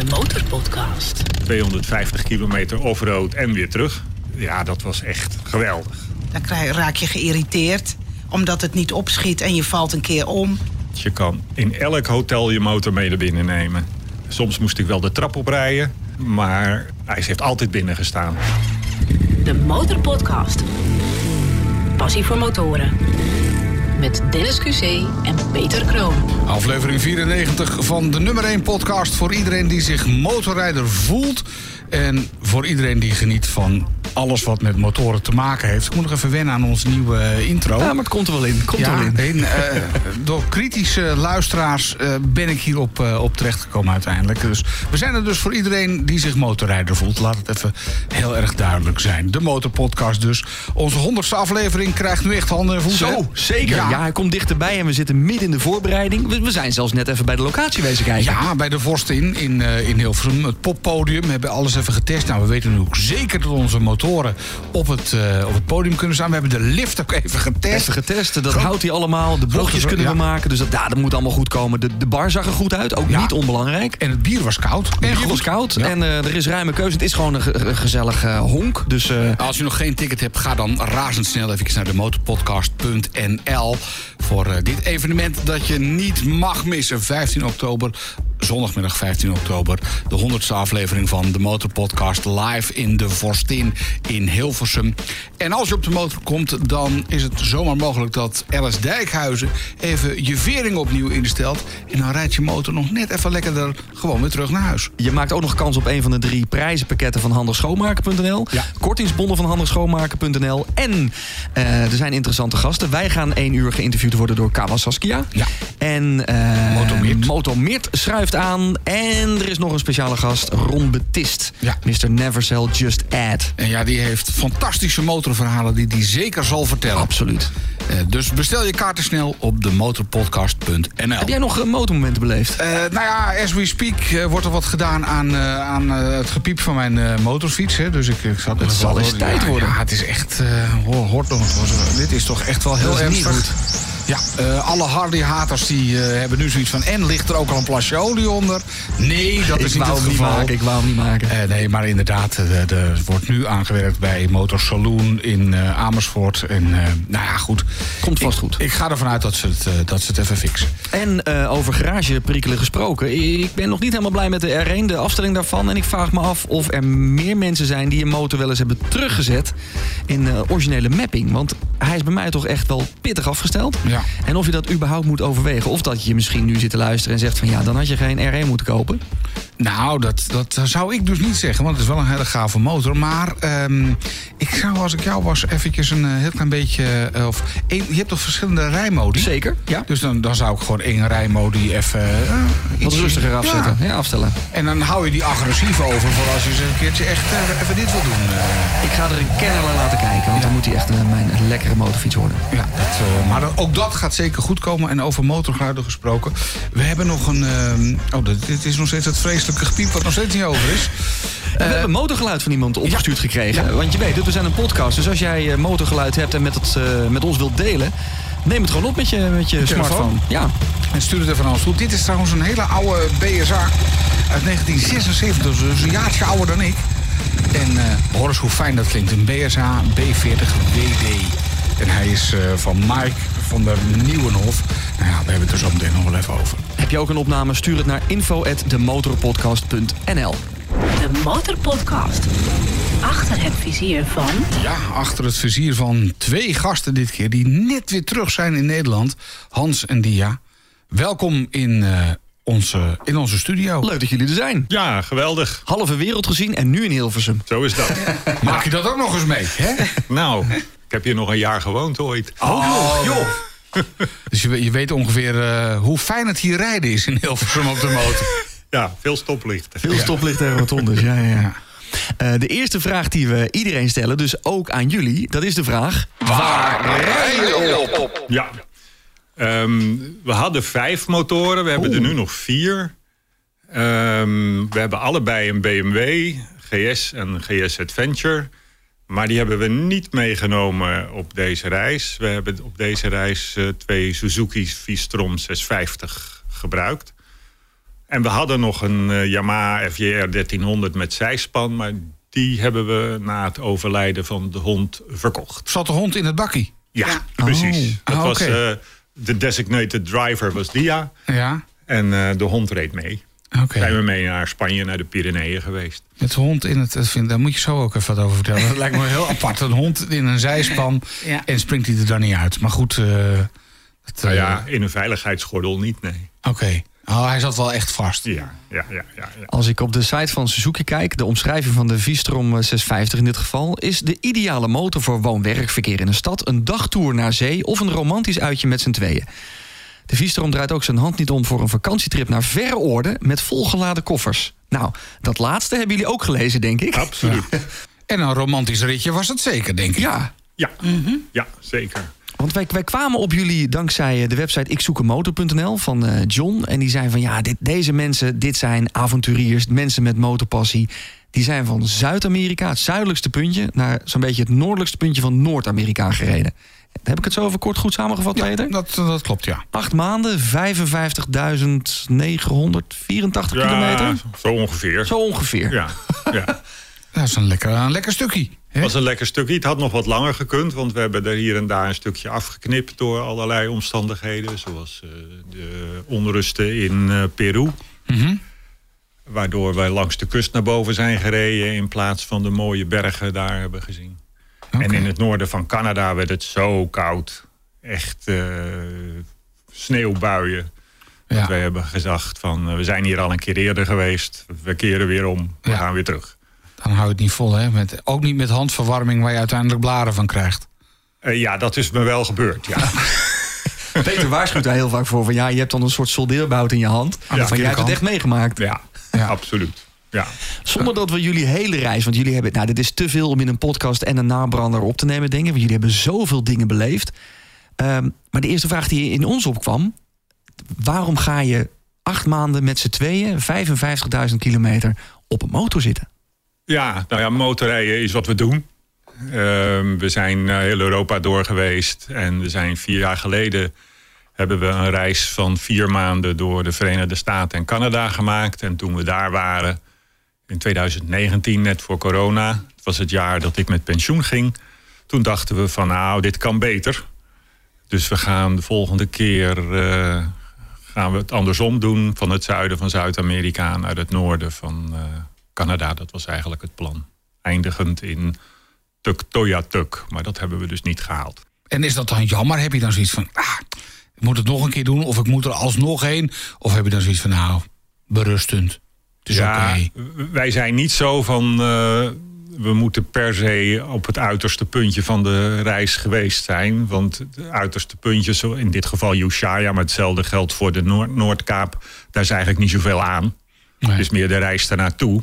De Motorpodcast. 250 kilometer offroad en weer terug. Ja, dat was echt geweldig. Dan krijg, raak je geïrriteerd omdat het niet opschiet en je valt een keer om. Je kan in elk hotel je motor mee naar binnen nemen. Soms moest ik wel de trap oprijden, maar hij heeft altijd binnen gestaan. De Motorpodcast. Passie voor motoren. Met Dennis QC en Peter Kroon. Aflevering 94 van de nummer 1 podcast voor iedereen die zich motorrijder voelt. En voor iedereen die geniet van alles wat met motoren te maken heeft. Ik moet nog even wennen aan onze nieuwe eh, intro. Ja, maar het komt er wel in. Komt er wel in. en, eh, door kritische luisteraars eh, ben ik hierop uh, op terechtgekomen uiteindelijk. Dus we zijn er dus voor iedereen die zich motorrijder voelt. Laat het even heel erg duidelijk zijn. De Motorpodcast dus. Onze honderdste aflevering krijgt nu echt handen en voeten. Zo, zeker. Ja. hij komt dichterbij en we zitten midden in de voorbereiding. We, we, zijn zelfs net even bij de locatie wezen kijken. Ja, bij de Vorstin in, in Hilversum. Het poppodium. We hebben alles even getest. Nou, we weten nu ook zeker dat onze motoren op het, uh, op het podium kunnen staan. We hebben de lift ook even getest. Even getest, dat houdt hij allemaal. De bochtjes kunnen we maken, dus dat, ja, dat moet allemaal goed komen. De, de bar zag er goed uit, ook niet onbelangrijk. En het bier was koud. Het bier was koud en uh, er is ruime keuze. Het is gewoon een, ge gezellig uh, honk. Dus, Als je nog geen ticket hebt, ga dan razendsnel even naar de motorpodcast.nl voor dit evenement dat je niet mag missen. 15 oktober zondagmiddag 15 oktober. De 100ste aflevering van de Motorpodcast live in de Vorstin in Hilversum. En als je op de motor komt, dan is het zomaar mogelijk dat Alice Dijkhuizen even je vering opnieuw instelt. En dan rijdt je motor nog net even lekkerder gewoon weer terug naar huis. Je maakt ook nog kans op een van de drie prijzenpakketten van handigschoonmaken.nl. Ja. Kortingsbonnen van handigschoonmaken.nl. En uh, er zijn interessante gasten. Wij gaan één uur geïnterviewd worden door Kawa Saskia. Ja. En uh, Motomeert. Motomeert schrijft aan. En er is nog een speciale gast, Ron Betist. Ja. Mr. Never Sell, Just Add. En ja, die heeft fantastische motorverhalen die hij zeker zal vertellen. Absoluut. Uh, dus bestel je kaarten snel op de motorpodcast.nl. Heb jij nog uh, motormomenten beleefd? Uh, nou ja, as we speak wordt er wat gedaan aan, aan het gepiep van mijn motorfiets. Hè. Dus ik, ik zat het zal eens tijd worden. Ja, het is echt... hoort nog. Dit is toch echt wel heel erg goed. Ja, uh, alle Harley-haters die uh, hebben nu zoiets van... en ligt er ook al een plasje olie onder? Nee, dat ik is niet het niet geval. Maken, ik wou hem niet maken. Uh, nee, maar inderdaad, er wordt nu aangewerkt bij Motor Saloon in Amersfoort. En nou ja, goed. Komt vast ik, goed. Ik ga ervan uit dat ze het, dat ze het even fixen. En over garageperikelen gesproken. Ik ben nog niet helemaal blij met de R1, de afstelling daarvan. En ik vraag me af of er meer mensen zijn die een motor wel eens hebben teruggezet... in originele mapping. Want hij is bij mij toch echt wel pittig afgesteld. Ja. En of je dat überhaupt moet overwegen. Of dat je misschien nu zit te luisteren en zegt van ja, dan had je geen R1 moeten kopen. Nou, dat, dat zou ik dus niet zeggen, want het is wel een hele gave motor. Maar um, ik zou, als ik jou was, eventjes een heel klein beetje... Uh, of een, je hebt toch verschillende rijmodi? Zeker, ja. Dus dan, dan zou ik gewoon één rijmodi even... Uh, Wat rustiger afzetten, ja. ja. afstellen. En dan hou je die agressief over voor als je eens een keertje echt uh, even dit wil doen. Ik ga er een kenner laten kijken, want ja. dan moet hij echt mijn lekkere motorfiets worden. Ja, dat, maar ook dat gaat zeker goed komen. En over motorgeluiden gesproken. We hebben nog een... oh, dit is nog steeds het vreselijke gepiep wat nog steeds niet over is. We uh, hebben motorgeluid van iemand opgestuurd ja. gekregen. Ja. Want je weet, we zijn een podcast. Dus als jij motorgeluid hebt en met, het, uh, met ons wilt delen... neem het gewoon op met je, met je smartphone. Ja. En stuur het even naar ons toe. Dit is trouwens een hele oude BSA uit 1976. Dus een jaartje ouder dan ik. En uh, hoor eens hoe fijn dat klinkt. Een BSA B40 WD. En hij is van Mike van der Nieuwenhof. Nou ja, we hebben het er zo meteen nog wel even over. Heb je ook een opname? Stuur het naar info@demotorpodcast.nl. De Motorpodcast. Achter het vizier van... Ja, achter het vizier van twee gasten dit keer... die net weer terug zijn in Nederland. Hans en Dia. Welkom in... Uh, onze, in onze studio. Leuk dat jullie er zijn. Ja, geweldig. Halve wereld gezien en nu in Hilversum. Zo is dat. Maak je dat ook nog eens mee, hè? Nou, ik heb hier nog een jaar gewoond ooit. Oh, joh. dus je, je, weet ongeveer uh, hoe fijn het hier rijden is in Hilversum op de motor. Ja, veel stoplichten. Veel stoplichten en rotondes, ja, ja. ja. Uh, de eerste vraag die we iedereen stellen, dus ook aan jullie, dat is de vraag... Waar rij je op? Ja. Um, we hadden vijf motoren, we hebben Oeh. er nu nog vier. Um, we hebben allebei een BMW, GS en GS Adventure. Maar die hebben we niet meegenomen op deze reis. We hebben op deze reis uh, twee Suzuki V-Strom 650 gebruikt. En we hadden nog een eh, Yamaha FJR 1300 met zijspan, maar die hebben we na het overlijden van de hond verkocht. Zat de hond in het bakkie? Ja, Ja. precies. Oh. Dat Ah, was eh, de designated driver was Dia Ja. en eh, de hond reed mee. Oké. Zijn we mee naar Spanje, naar de Pyreneeën geweest. Met hond in het... Vind, daar moet je zo ook even wat over vertellen. Dat lijkt me heel apart. Een hond in een zijspan Ja. en springt hij er dan niet uit. Maar goed... eh, dat, Nou eh, ja, in een veiligheidsgordel niet, nee. Oké. Oh, hij zat wel echt vast. Ja, ja, ja, ja. ja. Als ik op de site van Suzuki kijk, de omschrijving van de V-Strom eh, 650 in dit geval, is de ideale motor voor woon-werkverkeer in een stad, een dagtour naar zee of een romantisch uitje met z'n tweeën. De V-Strom draait ook zijn hand niet om voor een vakantietrip naar verre oorden met volgeladen koffers. Nou, dat laatste hebben jullie ook gelezen, denk ik. Absoluut. En een romantisch ritje was het zeker, denk ik. Ja, Ja, ja zeker. Want wij, wij kwamen op jullie dankzij eh, de website ikzoekenmotor.nl van eh, John. En die zei van ja, dit, deze mensen, dit zijn avonturiers, mensen met motorpassie. Die zijn van Zuid-Amerika, het zuidelijkste puntje, naar zo'n beetje het noordelijkste puntje van Noord-Amerika gereden. Heb ik het zo even kort goed samengevat, Peter? Dat, dat klopt, ja. Acht maanden, 55.984 kilometer. zo ongeveer. Zo ongeveer. Ja, ja. Dat is een lekker, een lekker stukje. hè? was een lekker stukje. Het had nog wat langer gekund, want we hebben er hier en daar een stukje afgeknipt door allerlei omstandigheden. Zoals eh, de onrusten in eh, Peru. Mhm. Waardoor wij langs de kust naar boven zijn gereden in plaats van de mooie bergen daar hebben gezien. En in het noorden van Canada werd het zo koud. Echt eh, sneeuwbuien. Ja. Dat wij hebben gezegd van eh, we zijn hier al een keer eerder geweest. We keren weer om. We Ja. gaan weer terug. Dan hou je het niet vol, hè? Met, ook niet met handverwarming waar je uiteindelijk blaren van krijgt. Eh, ja, dat is me wel gebeurd. Ja. Peter waarschuwt daar heel vaak voor van ja, je hebt dan een soort soldeerbout in je hand. de van jij hebt het echt meegemaakt. ja, Ja. absoluut. Ja. Zonder dat we jullie hele reis, want jullie hebben, nou, dit is te veel om in een podcast en een nabrander op te nemen, ik. Want jullie hebben zoveel dingen beleefd. Ehm, maar de eerste vraag die in ons opkwam: waarom ga je acht maanden met z'n tweeën, 55.000 kilometer op een motor zitten? Ja, nou ja, motorrijden is wat we doen. Ehm, we zijn heel Europa door geweest. En we zijn vier jaar geleden hebben we een reis van vier maanden door de Verenigde Staten en Canada gemaakt. En toen we daar waren, in 2019, net voor corona, het was het jaar dat ik met pensioen ging. Toen dachten we van nou, dit kan beter. Dus we gaan de volgende keer eh, gaan we het andersom doen. Van het zuiden van Zuid-Amerika naar het noorden van eh, Canada. Dat was eigenlijk het plan. Eindigend in Tuktoyatuk. Maar dat hebben we dus niet gehaald. En is dat dan jammer? Heb je dan zoiets van, ah, ik moet het nog een keer doen? Of ik moet er alsnog heen? Of heb je dan zoiets van, nou, berustend. Is ja, wij zijn niet zo van... eh, we moeten per se op het uiterste puntje van de reis geweest zijn. Want het uiterste puntje, zo in dit geval Ushuaia... maar hetzelfde geldt voor de Noord Noordkaap... daar is eigenlijk niet zoveel aan. Nee. Het is meer de reis ernaartoe.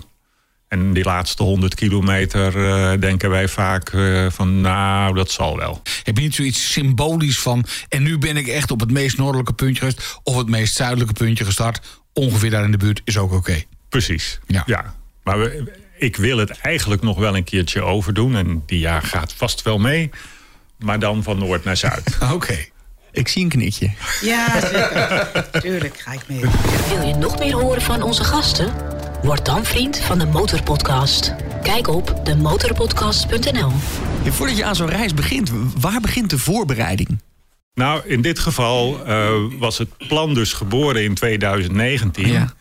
En die laatste 100 kilometer eh, denken wij vaak eh, van... nou, dat zal wel. Heb je niet zoiets symbolisch van... en nu ben ik echt op het meest noordelijke puntje geweest... of het meest zuidelijke puntje gestart... ongeveer daar in de buurt, is ook oké. Precies. Ja. Maar we, ik wil het eigenlijk nog wel een keertje overdoen. En die jaar gaat vast wel mee. Maar dan van noord naar zuid. Oké. Ik zie een knikje. Ja, zeker. Tuurlijk ga ik mee. Wil je nog meer horen van onze gasten? Word dan vriend van de Motorpodcast. Kijk op demotorpodcast.nl. Ja, voordat je aan zo'n reis begint, waar begint de voorbereiding? nou, in dit geval eh, was het plan dus geboren in 2019. Ja.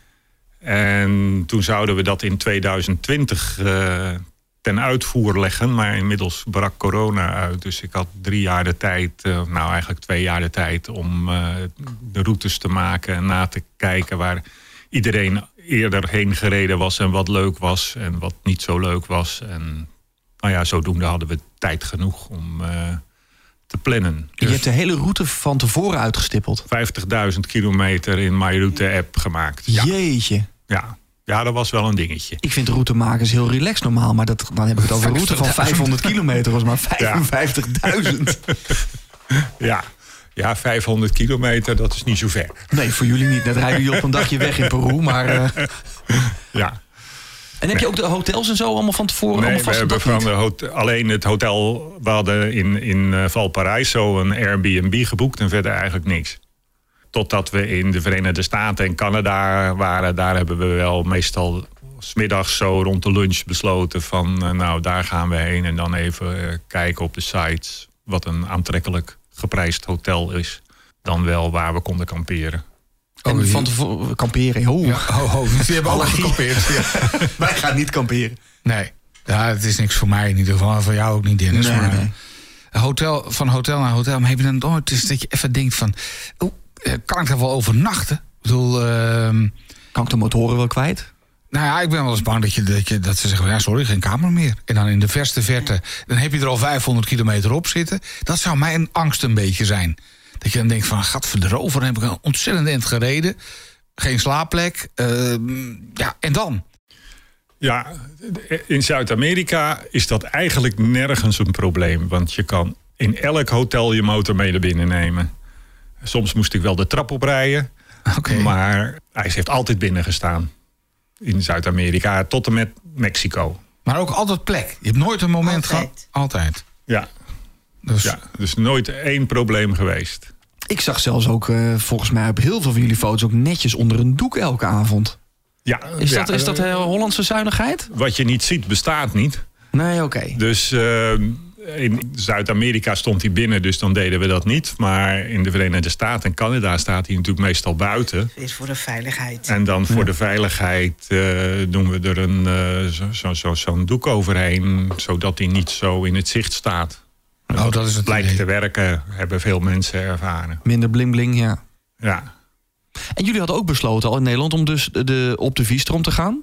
En toen zouden we dat in 2020 eh, ten uitvoer leggen. Maar inmiddels brak corona uit. Dus ik had drie jaar de tijd, eh, nou eigenlijk twee jaar de tijd... om eh, de routes te maken en na te kijken waar iedereen eerder heen gereden was... en wat leuk was en wat niet zo leuk was. En nou ja, zodoende hadden we tijd genoeg om te plannen. Je hebt de hele route van tevoren uitgestippeld. 50.000 kilometer in MyRoute-app gemaakt. Ja. Jeetje. Ja. ja, dat was wel een dingetje. Ik vind routemakers heel relaxed normaal, maar dat, dan heb ik het over een route van 500 kilometer, was maar 55.000. Ja. ja, 500 kilometer, dat is niet zo ver. Nee, voor jullie niet. Net rijden jullie op een dagje weg in Peru, maar... eh, Ja. En heb je ook de hotels en zo allemaal van tevoren Nee, allemaal we vast? hebben van de alleen het hotel... We hadden in, in eh, Valparaiso een Airbnb geboekt en verder eigenlijk niks. Totdat we in de Verenigde Staten en Canada waren. Daar hebben we wel meestal smiddags zo rond de lunch besloten van... eh, nou, daar gaan we heen en dan even eh, kijken op de sites... wat een aantrekkelijk geprijsd hotel is. Dan wel waar we konden kamperen. En die- van tevoren kamperen. Oh, Ja, ho, ho, die hebben Allergie. gekampeerd. Ja. wij gaan niet kamperen. Nee, ja, het is niks voor mij in ieder geval. En Voor jou ook niet, Dennis. Nee, maar, nee. eh, Hotel, van hotel naar hotel. Maar heb je dan nooit eens dat je even denkt van... Oh, kan ik daar wel overnachten? Ik bedoel... ehm, Kan ik de motoren wel kwijt? nou ja, ik ben wel eens bang dat, je, dat, je, dat ze zeggen... Ja, sorry, geen kamer meer. En dan in de verste verte... Dan heb je er al 500 kilometer op zitten. Dat zou mijn angst een beetje zijn. Dat je dan denkt van... Gadverderover, dan heb ik een ontzettend eind gereden. Geen slaapplek. ehm, ja, en dan? Ja, in Zuid-Amerika is dat eigenlijk nergens een probleem. Want je kan in elk hotel je motor mee naar binnen nemen. Soms moest ik wel de trap oprijden. Maar hij heeft altijd binnen gestaan. In Zuid-Amerika tot en met Mexico. Maar ook altijd plek. Je hebt nooit een moment Altijd. gehad. Altijd. Ja, Dus ja, dus nooit één probleem geweest. Ik zag zelfs ook eh, volgens mij op heel veel van jullie foto's ook netjes onder een doek elke avond. Ja, Is ja, dat, is dat eh, Hollandse zuinigheid? Wat je niet ziet, bestaat niet. Nee, oké. Dus eh, in Zuid-Amerika stond hij binnen, dus dan deden we dat niet. Maar in de Verenigde Staten en Canada staat hij natuurlijk meestal buiten. is voor de veiligheid. En dan voor de veiligheid eh, doen we er een, eh, zo, zo, zo, zo'n doek overheen, zodat hij niet zo in het zicht staat. Oh, dat is het Blijkt idee. te werken, hebben veel mensen ervaren. Minder bling bling, ja. Ja, En jullie hadden ook besloten al in Nederland om dus de, op de Vistrom te gaan.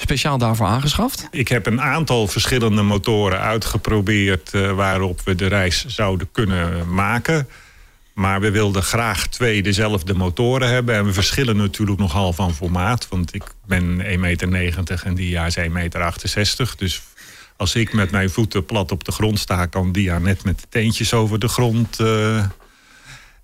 Speciaal daarvoor aangeschaft. ik heb een aantal verschillende motoren uitgeprobeerd eh, waarop we de reis zouden kunnen maken. Maar we wilden graag twee dezelfde motoren hebben. En we verschillen natuurlijk nogal van formaat. Want ik ben 1,90 meter en Dia is 1,68 meter. Dus als ik met mijn voeten plat op de grond sta... kan Dia net met de teentjes over de grond. eh.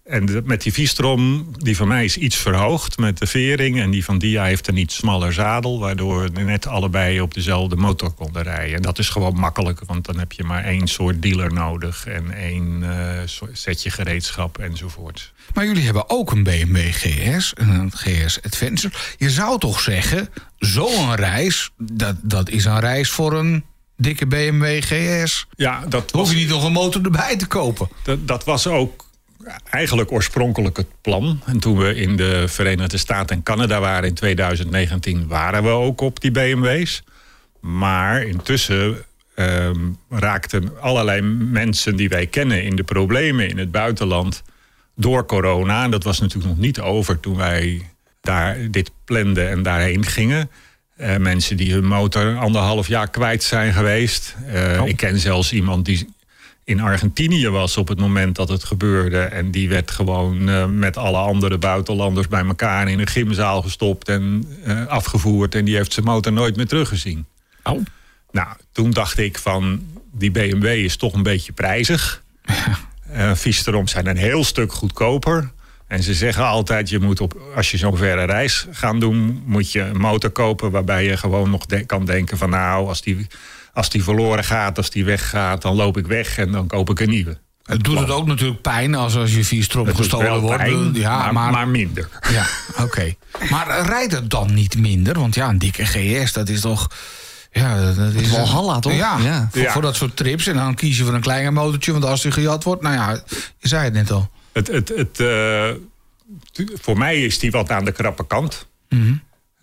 En de- met die V-strom, die van mij is iets verhoogd met de vering. En die van Dia heeft een iets smaller zadel. Waardoor we net allebei op dezelfde motor konden rijden. En dat is gewoon makkelijk. Want dan heb je maar één soort dealer nodig. En één eh, setje gereedschap enzovoort. Maar jullie hebben ook een BMW GS, een GS Adventure. Je zou toch zeggen, zo'n reis, dat, dat is een reis voor een dikke BMW GS. Ja, dat hoef je niet nog een motor erbij te kopen. dat, dat was ook eigenlijk oorspronkelijk het plan. En toen we in de Verenigde Staten en Canada waren in 2019... waren we ook op die BMW's. Maar intussen ehm, raakten allerlei mensen die wij kennen... in de problemen in het buitenland door corona. En dat was natuurlijk nog niet over toen wij daar dit planden en daarheen gingen. Eh, mensen die hun motor anderhalf jaar kwijt zijn geweest. Eh, Ik ken zelfs iemand die in Argentinië was op het moment dat het gebeurde. En die werd gewoon eh, met alle andere buitenlanders bij elkaar in een gymzaal gestopt en eh, afgevoerd. En die heeft zijn motor nooit meer teruggezien. Oh. Nou, toen dacht ik van, die BMW is toch een beetje prijzig. Uh, Visterom zijn een heel stuk goedkoper. En ze zeggen altijd, je moet op, als je zo'n verre reis gaan doen... moet je een motor kopen waarbij je gewoon nog de- kan denken van... nou, als die, als die verloren gaat, als die weggaat, dan loop ik weg en dan koop ik een nieuwe. Het doet het ook natuurlijk pijn als, als je vier strop Het doet gestolen wel wordt. pijn, ja, maar, maar, maar minder. ja, oké. Maar rijdt het dan niet minder? Want ja, een dikke GS, dat is toch... Ja, dat is Walhalla, toch? Ja, Ja. Voor, dat soort trips. En dan kies je voor een kleiner motortje. Want als die gejat wordt, nou ja, je zei het net al. Het, het, het, eh, voor mij is die wat aan de krappe kant.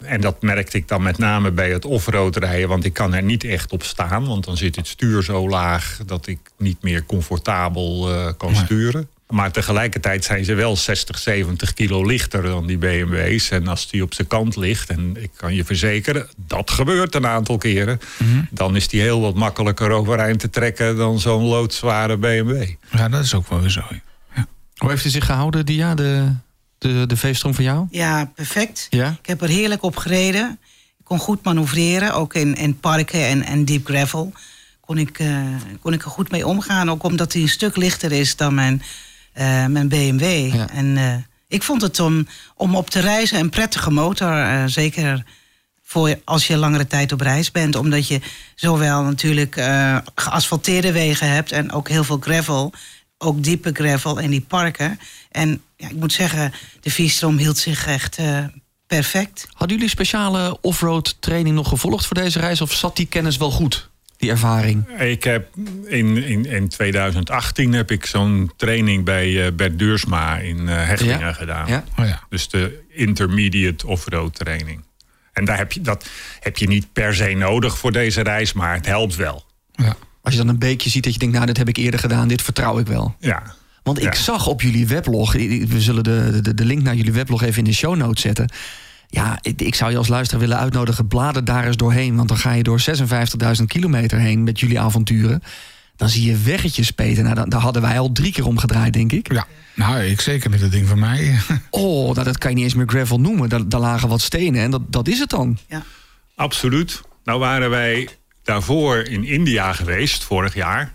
En dat merkte ik dan met name bij het offroad rijden. Want ik kan er niet echt op staan. Want dan zit het stuur zo laag dat ik niet meer comfortabel eh, kan sturen. Maar tegelijkertijd zijn ze wel 60, 70 kilo lichter dan die BMW's. En als die op zijn kant ligt, en ik kan je verzekeren, dat gebeurt een aantal keren. Dan is die heel wat makkelijker overeind te trekken dan zo'n loodzware BMW. Ja, dat is ook wel weer zo. ja. Hoe heeft hij zich gehouden, Dia, de, de, de V-strom van jou? Ja, perfect. Ja? Ik heb er heerlijk op gereden. Ik kon goed manoeuvreren, ook in, in parken en, en deep gravel. Kon ik, eh, kon ik er goed mee omgaan, ook omdat hij een stuk lichter is dan mijn, eh, mijn BMW. Ja. En eh, ik vond het om, om op te reizen een prettige motor. zeker voor als je langere tijd op reis bent. Omdat je zowel natuurlijk geasfalteerde wegen hebt en ook heel veel gravel. Ook diepe gravel en die parken. En ja, ik moet zeggen, de V-stroom hield zich echt eh, perfect. Hadden jullie speciale offroad training nog gevolgd voor deze reis? Of zat die kennis wel goed, die ervaring? Ik heb in, in, in 2018 heb ik zo'n training bij eh, Bert Duursma in eh Hechingen Ja. gedaan. Ja? Oh ja. Dus de intermediate offroad training. En daar heb je, dat heb je niet per se nodig voor deze reis, maar het helpt wel. ja. Als je dan een beekje ziet dat je denkt, nou, dit heb ik eerder gedaan, dit vertrouw ik wel. Ja, Want ik Ja. zag op jullie weblog, we zullen de, de, de link naar jullie weblog even in de show notes zetten. Ja, ik, ik zou je als luisteraar willen uitnodigen, blader daar eens doorheen. Want dan ga je door 56.000 kilometer heen met jullie avonturen. Dan zie je weggetjes, Peter. Nou, dan- daar hadden wij al drie keer omgedraaid, denk ik. ja. Nou, ik zeker met dat ding van mij. Oh, nou, dat kan je niet eens meer gravel noemen. Daar, daar lagen wat stenen en dat, dat is het dan. absoluut. Nou waren wij daarvoor in India geweest, vorig jaar.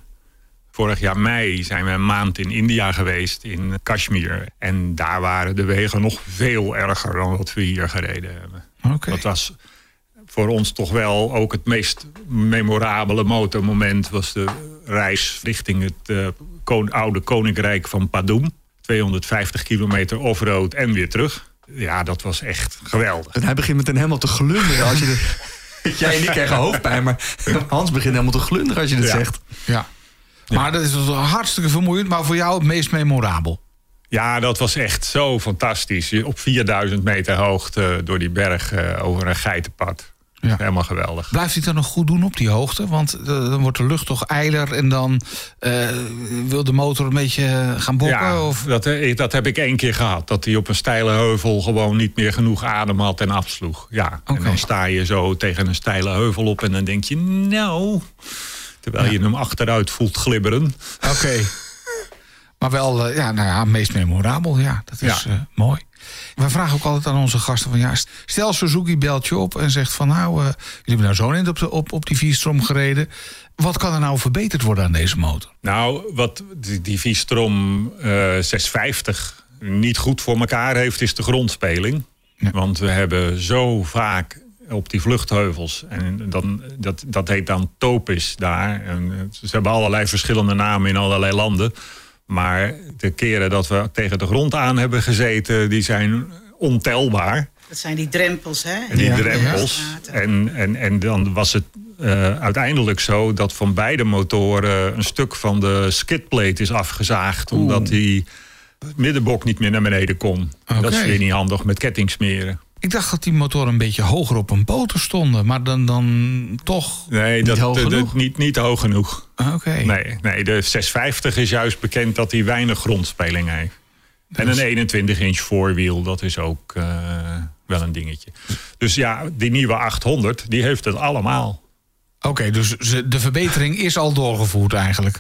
Vorig jaar mei zijn we een maand in India geweest, in Kashmir. En daar waren de wegen nog veel erger dan wat we hier gereden hebben. Oké. Dat was voor ons toch wel ook het meest memorabele motormoment. Was de reis richting het eh, kon- oude koninkrijk van Padum. 250 kilometer offroad en weer terug. Ja, dat was echt geweldig. En hij begint meteen helemaal te glunderen als je de... Jij en ik krijgen hoofdpijn, maar Hans begint helemaal te glunderen als je dit Ja. zegt. Ja. Maar dat is hartstikke vermoeiend, maar voor jou het meest memorabel. Ja, dat was echt zo fantastisch. Je Op 4000 meter hoogte door die berg eh, over een geitenpad. Ja. Helemaal geweldig. Blijft hij het dan nog goed doen op die hoogte? Want eh, dan wordt de lucht toch eiler en dan eh, wil de motor een beetje gaan bokken? Ja, Of... dat, eh, dat heb ik één keer gehad. Dat hij op een steile heuvel gewoon niet meer genoeg adem had en afsloeg. Ja, en dan sta je zo tegen een steile heuvel op en dan denk je, nou... Terwijl je hem achteruit voelt glibberen. Oké. Maar wel, eh, ja, nou ja, meest memorabel. Ja, dat is Ja. eh, mooi. We vragen ook altijd aan onze gasten van ja, stel Suzuki belt je op en zegt van nou, eh, jullie hebben nou zo'n eind op, de- op, op die vierstrom gereden. Wat kan er nou verbeterd worden aan deze motor? Nou, wat die, die V-Strom eh, 650 niet goed voor elkaar heeft, is de grondspeling. Ja. Want we hebben zo vaak op die vluchtheuvels. En dan, dat, dat heet dan topis daar. En eh, ze hebben allerlei verschillende namen in allerlei landen. Maar de keren dat we tegen de grond aan hebben gezeten, die zijn ontelbaar. Dat zijn die drempels, hè? Die Ja. drempels. Ja. En, en, en dan was het eh, uiteindelijk zo dat van beide motoren een stuk van de skidplate is afgezaagd. Omdat die middenbok niet meer naar beneden kon. En Dat is weer niet handig met kettingsmeren. Ik dacht dat die motoren een beetje hoger op een boter stonden, maar dan, dan toch. Nee, dat, hoog dat- genoeg? niet, niet hoog genoeg. Oké. Nee, nee, de 650 is juist bekend dat hij weinig grondspeling heeft. En een 21 inch voorwiel, dat is ook eh, wel een dingetje. Dus ja, die nieuwe 800, die heeft het allemaal. Oké, dus de verbetering is al doorgevoerd eigenlijk.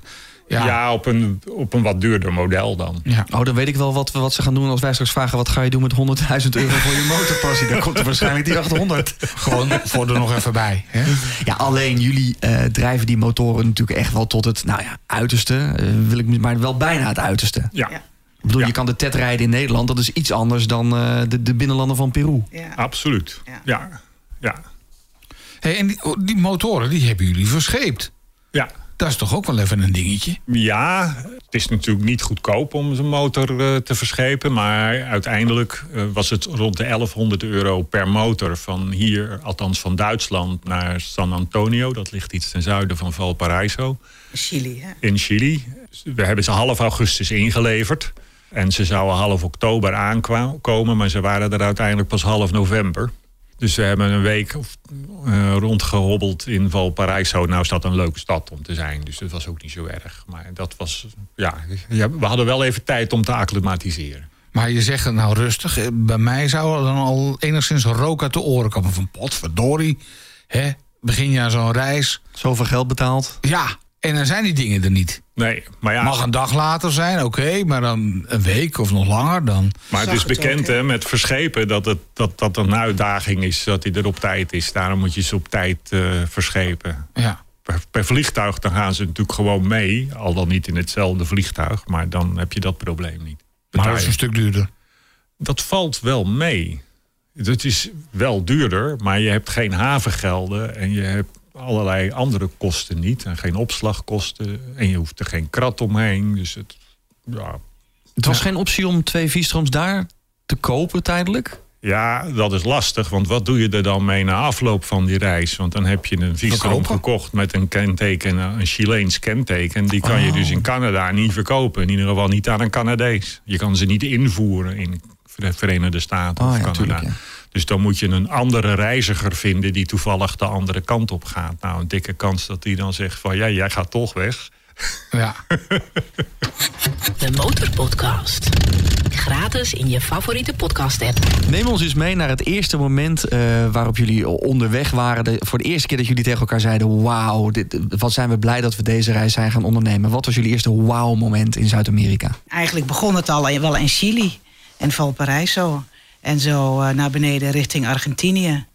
Ja. Ja, op, een, op een wat duurder model dan. ja. Oh, dan weet ik wel wat, wat ze gaan doen als wij straks vragen... wat ga je doen met 100.000 euro voor je motorpassie? Dan komt er waarschijnlijk die 800. Gewoon voor er nog even bij. Hè? Ja, alleen jullie eh, drijven die motoren natuurlijk echt wel tot het nou ja, uiterste. eh, wil ik, maar wel bijna het uiterste. Ja, Ja. Ik bedoel, Ja. je kan de TED rijden in Nederland. Dat is iets anders dan eh, de, de binnenlanden van Peru. Ja. absoluut. Ja. Ja, ja, Hey, en die, die motoren die hebben jullie verscheept. ja. Dat is toch ook wel even een dingetje? Ja, het is natuurlijk niet goedkoop om zijn motor eh, te verschepen. Maar uiteindelijk eh, was het rond de 1100 euro per motor. Van hier, althans van Duitsland, naar San Antonio. Dat ligt iets ten zuiden van Valparaiso. Chili, hè? in Chili. We hebben ze half augustus ingeleverd. En ze zouden half oktober aankomen, maar ze waren er uiteindelijk pas half november. Dus we hebben een week of, eh, rondgehobbeld in Valparaiso. Nou is dat een leuke stad om te zijn, dus dat was ook niet zo erg. Maar dat was, ja, ja, we hadden wel even tijd om te acclimatiseren. Maar je zegt het nou rustig. eh, Bij mij zou er dan al enigszins rook uit de oren komen. Van potverdorie. Hè? Begin je aan zo'n reis. Zoveel geld betaald. Ja, en dan zijn die dingen er niet. Nee, maar ja, Mag een dag later zijn, oké. maar dan een week of nog langer. Dan... maar het is het bekend ook, hè? met verschepen dat, het, dat dat een uitdaging is, dat hij er op tijd is. Daarom moet je ze op tijd eh, verschepen. Ja. per, per vliegtuig dan gaan ze natuurlijk gewoon mee. Al dan niet in hetzelfde vliegtuig. Maar dan heb je dat probleem niet. Maar dat is een stuk duurder. dat valt wel mee. Het is wel duurder, maar je hebt geen havengelden. En je hebt allerlei andere kosten niet. En geen opslagkosten. En je hoeft er geen krat omheen. Dus het, ja, Het was geen optie om twee Vistroms daar te kopen tijdelijk? Ja, dat is lastig. Want wat doe je er dan mee na afloop van die reis? Want dan heb je een visum gekocht met een kenteken, een Chileens kenteken. Die kan je Oh. dus in Canada niet verkopen. In ieder geval niet aan een Canadees. Je kan ze niet invoeren in de Verenigde Staten Oh of ja, Canada. tuurlijk, ja. Dus dan moet je een andere reiziger vinden die toevallig de andere kant op gaat. Nou, een dikke kans dat die dan zegt van ja, jij gaat toch weg. Ja. De Motorpodcast. Gratis in je favoriete podcast-app. Neem ons eens mee naar het eerste moment eh, waarop jullie onderweg waren. De- voor de eerste keer dat jullie tegen elkaar zeiden: Wauw, dit- wat zijn we blij dat we deze reis zijn gaan ondernemen. Wat was jullie eerste wauw-moment in Zuid-Amerika? Eigenlijk begon het al wel in Chili en Valparaiso. En zo eh, naar beneden richting Argentinië.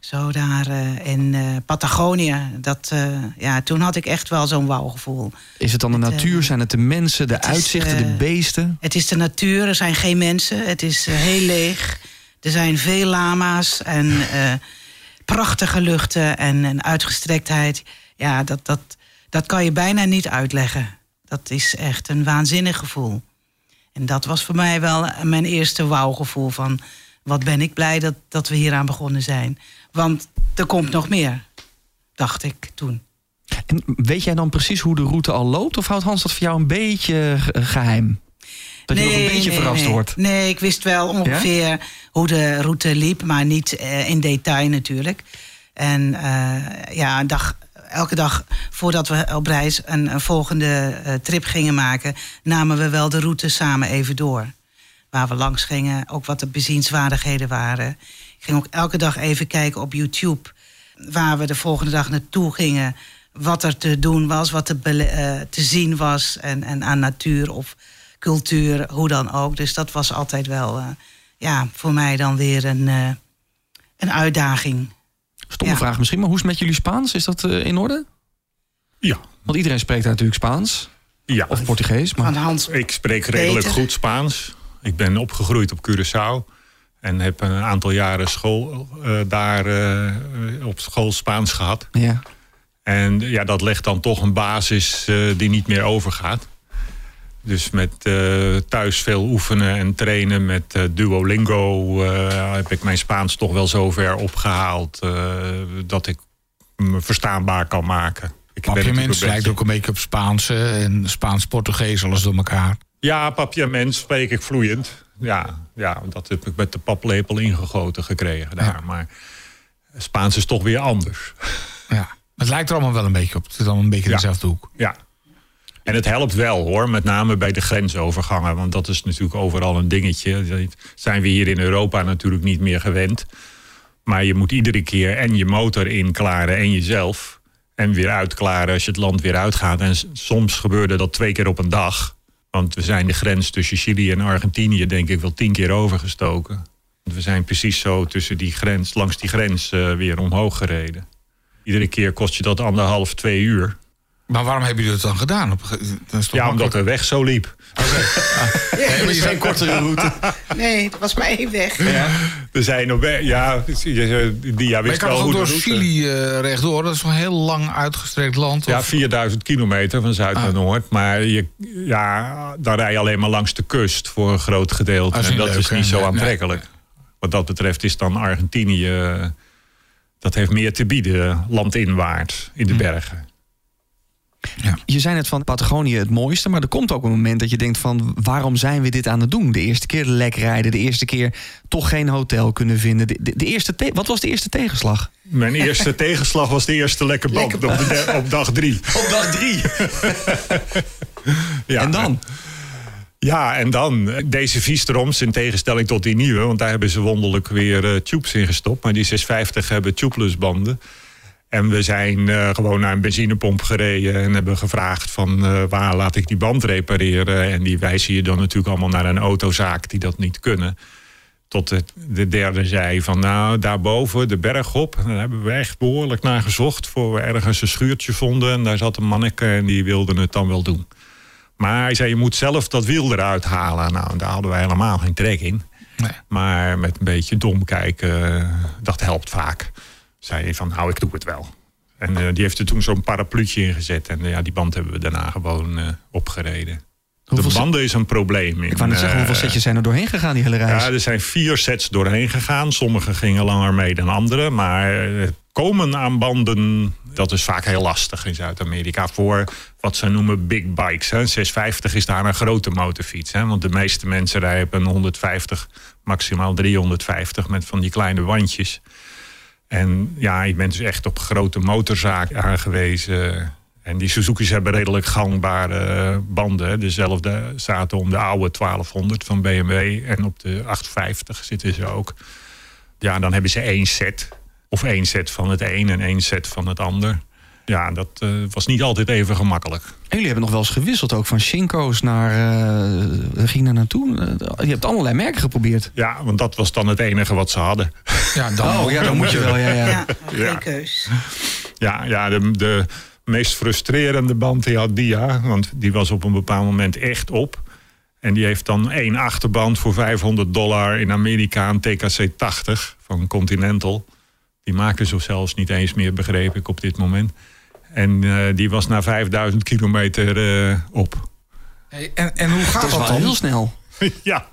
Zo daar eh, in eh, Patagonië. Dat, ja, toen had ik echt wel zo'n wauwgevoel. Is het dan de Het, natuur? Zijn het de mensen, de is, uitzichten, de beesten? Het is de natuur, er zijn geen mensen. Het is heel leeg. Er zijn veel lama's en prachtige luchten en, en uitgestrektheid. Ja, dat, dat, dat kan je bijna niet uitleggen. Dat is echt een waanzinnig gevoel. En dat was voor mij wel mijn eerste wauwgevoel van... wat ben ik blij dat, dat we hieraan begonnen zijn. Want er komt nog meer, dacht ik toen. En weet jij dan precies hoe de route al loopt? Of houdt Hans dat voor jou een beetje ge- geheim? Dat je nog een beetje nee, verrast nee. wordt. Nee, ik wist wel ongeveer hoe de route liep, maar niet eh, in detail natuurlijk. En eh, ja, een dag, elke dag voordat we op reis een, een volgende eh, trip gingen maken, namen we wel de route samen even door. Waar we langs gingen, ook wat de bezienswaardigheden waren. Ik ging ook elke dag even kijken op YouTube waar we de volgende dag naartoe gingen. Wat er te doen was, wat bele- eh, te zien was. En, en aan natuur of cultuur, hoe dan ook. Dus dat was altijd wel eh, ja, voor mij dan weer een, een uitdaging. Stomme Ja. vraag misschien, maar hoe is het met jullie Spaans? Is dat eh, in orde? Ja, Want iedereen spreekt daar natuurlijk Spaans. ja. Of Portugees. Maar... Van Hans. Ik spreek redelijk Beter. goed Spaans. Ik ben opgegroeid op Curaçao. En heb een aantal jaren school eh, daar eh, op school Spaans gehad. Ja. En ja, dat legt dan toch een basis eh, die niet meer overgaat. Dus met eh, thuis veel oefenen en trainen met eh, Duolingo eh, heb ik mijn Spaans toch wel zover opgehaald eh, dat ik me verstaanbaar kan maken. Ik Papiaments lijkt ook een beetje op Spaanse en Spaans-Portugees, alles door elkaar. Ja, papiament spreek ik vloeiend. Ja, ja, dat heb ik met de paplepel ingegoten gekregen daar. Ja. Maar Spaans is toch weer anders. Ja. Het lijkt er allemaal wel een beetje op. Het zit allemaal een beetje in Ja. dezelfde hoek. Ja. En het helpt wel hoor, met name bij de grensovergangen. Want dat is natuurlijk overal een dingetje. Dat zijn we hier in Europa natuurlijk niet meer gewend. Maar je moet iedere keer en je motor inklaren en jezelf. En weer uitklaren als je het land weer uitgaat. En soms gebeurde dat twee keer op een dag. Want we zijn de grens tussen Chili en Argentinië denk ik wel tien keer overgestoken. We zijn precies zo tussen die grens, langs die grens eh, weer omhoog gereden. Iedere keer kost je dat anderhalf, twee uur. Maar waarom hebben jullie dat dan gedaan? Op, Ja, omdat de weg zo liep. Nee, maar je zei kortere route. Nee, dat was maar één weg. Er zijn op weg, ja, die ja, Maar je wist kan wel hoe door route. Chili eh, rechtdoor? Dat is een heel lang uitgestrekt land. Ja, of- 4000 kilometer van zuid Ah. naar noord. Maar je, ja, dan rij je alleen maar langs de kust voor een groot gedeelte. Dat is en niet dat leuk, is niet hè? zo Nee, aantrekkelijk. Wat dat betreft is dan Argentinië... eh, dat heeft meer te bieden, landinwaarts, in de Hm. bergen. Je zei net van Patagonië het mooiste, maar er komt ook een moment dat je denkt van waarom zijn we dit aan het doen? De eerste keer lek rijden, de eerste keer toch geen hotel kunnen vinden. De, de, de eerste te- wat was de eerste tegenslag? Mijn eerste tegenslag was de eerste lekke band Lekke op, de de- op dag drie. Op dag drie. Ja, En dan? Ja, en dan deze Viestroms in tegenstelling tot die nieuwe. Want daar hebben ze wonderlijk weer eh, tubes in gestopt. Maar die 650 hebben tubeless banden. En we zijn eh, gewoon naar een benzinepomp gereden en hebben gevraagd van eh, waar laat ik die band repareren. En die wijzen je dan natuurlijk allemaal naar een autozaak die dat niet kunnen. Tot het, de derde zei van nou daarboven de berg op. Daar hebben we echt behoorlijk naar gezocht voor we ergens een schuurtje vonden. En daar zat een manneke en die wilde het dan wel doen. Maar hij zei je moet zelf dat wiel eruit halen. Nou daar hadden wij helemaal geen trek in. Nee. Maar met een beetje dom kijken, eh, dat helpt vaak. Zei van, nou, ik doe het wel. En eh, die heeft er toen zo'n parapluutje in gezet. En eh, ja, die band hebben we daarna gewoon eh, opgereden. De banden is een probleem. In, Ik wou net zeggen, hoeveel setjes zijn er doorheen gegaan die hele reis? Ja, er zijn vier sets doorheen gegaan. Sommige gingen langer mee dan andere. Maar het komen aan banden, dat is vaak heel lastig in Zuid-Amerika. Voor wat ze noemen big bikes. Hè. 650 is daar een grote motorfiets. Hè. Want de meeste mensen rijden een 150, maximaal 350 met van die kleine wandjes. En ja, je bent dus echt op grote motorzaak aangewezen. En die Suzuki's hebben redelijk gangbare banden. Dezelfde zaten om de oude 1200 van BMW. En op de 850 zitten ze ook. Ja, dan hebben ze één set. Of één set van het een en één set van het ander. Ja, dat eh, was niet altijd even gemakkelijk. En jullie hebben nog wel eens gewisseld ook van Shinko's naar... eh waar ging daar naartoe? Eh, je hebt allerlei merken geprobeerd. Ja, want dat was dan het enige wat ze hadden. Ja, dan Oh ja, dan moet je wel, ja, ja. Ja, geen Ja. keus. Ja, ja de, de meest frustrerende band die had Dia. Want die was op een bepaald moment echt op. En die heeft dan één achterband voor 500 dollar in Amerika. Een TKC 80 van Continental. Die maken ze zelfs niet eens meer, begreep ik op dit moment. En eh, die was na 5000 kilometer eh, op. Hey, en, en hoe gaat Dat dat wel heel dan? snel. ja.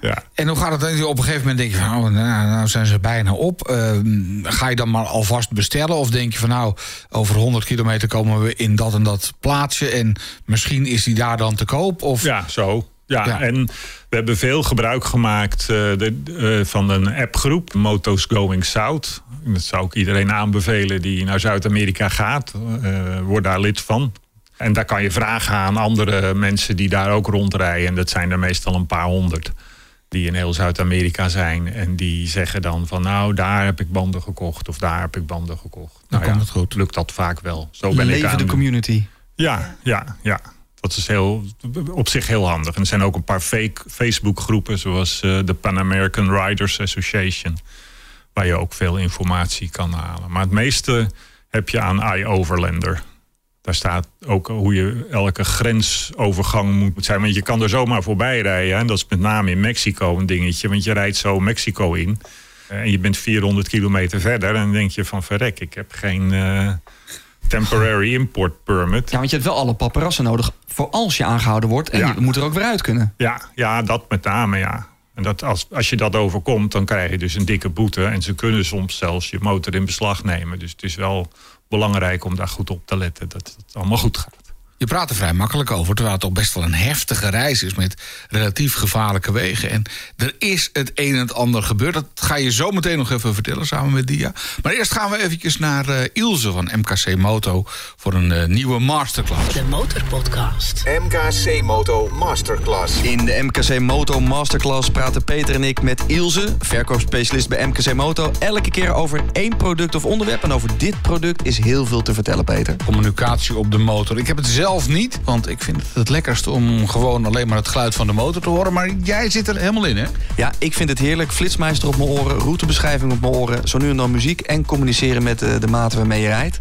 ja. En hoe gaat het dan? Op een gegeven moment denk je van, oh, nou, nou zijn ze bijna op. Ehm, ga je dan maar alvast bestellen? Of denk je van, nou, over 100 kilometer komen we in dat en dat plaatsje... en misschien is die daar dan te koop? Of... Ja, zo. Ja, Ja. en we hebben veel gebruik gemaakt eh, de, eh, van een appgroep, Motos Going South. Dat zou ik iedereen aanbevelen die naar Zuid-Amerika gaat. eh word daar lid van. En daar kan je vragen aan andere mensen die daar ook rondrijden. En dat zijn er meestal een paar honderd. Die in heel Zuid-Amerika zijn. En die zeggen dan van nou, daar heb ik banden gekocht. Of daar heb ik banden gekocht. nou komt het goed. Lukt dat vaak wel. Zo ben ik Leven de aan- community. ja, ja, ja. Dat is heel, op zich heel handig. En er zijn ook een paar fake Facebook-groepen, zoals eh, de Pan American Riders Association, waar je ook veel informatie kan halen. Maar het meeste heb je aan iOverlander. Daar staat ook hoe je elke grensovergang moet zijn. Want je kan er zomaar voorbij rijden. En dat is met name in Mexico een dingetje. Want je rijdt zo Mexico in. eh, En je bent 400 kilometer verder. En dan denk je van verrek, ik heb geen eh, temporary import permit. Ja, want je hebt wel alle paparazzen nodig voor als je aangehouden wordt. En Ja. je moet er ook weer uit kunnen. Ja, ja, dat met name, ja. En dat als, als je dat overkomt, dan krijg je dus een dikke boete. En ze kunnen soms zelfs je motor in beslag nemen. Dus het is wel belangrijk om daar goed op te letten dat het allemaal goed gaat. Je praat er vrij makkelijk over, terwijl het toch best wel een heftige reis is met relatief gevaarlijke wegen. En er is het een en het ander gebeurd. Dat ga je zo meteen nog even vertellen samen met Dia. Maar eerst gaan we eventjes naar eh, Ilse van MKC Moto voor een eh, nieuwe masterclass. De Motorpodcast. MKC Moto Masterclass. In de MKC Moto Masterclass praten Peter en ik met Ilse, verkoopspecialist bij MKC Moto, elke keer over één product of onderwerp. En over dit product is heel veel te vertellen, Peter. Communicatie op de motor. Ik heb het zelf niet, want ik vind het het lekkerste om gewoon alleen maar het geluid van de motor te horen. Maar jij zit er helemaal in, hè? Ja, ik vind het heerlijk. Flitsmeister op mijn oren, routebeschrijving op mijn oren, zo nu en dan muziek en communiceren met eh, de, de maten waarmee je rijdt.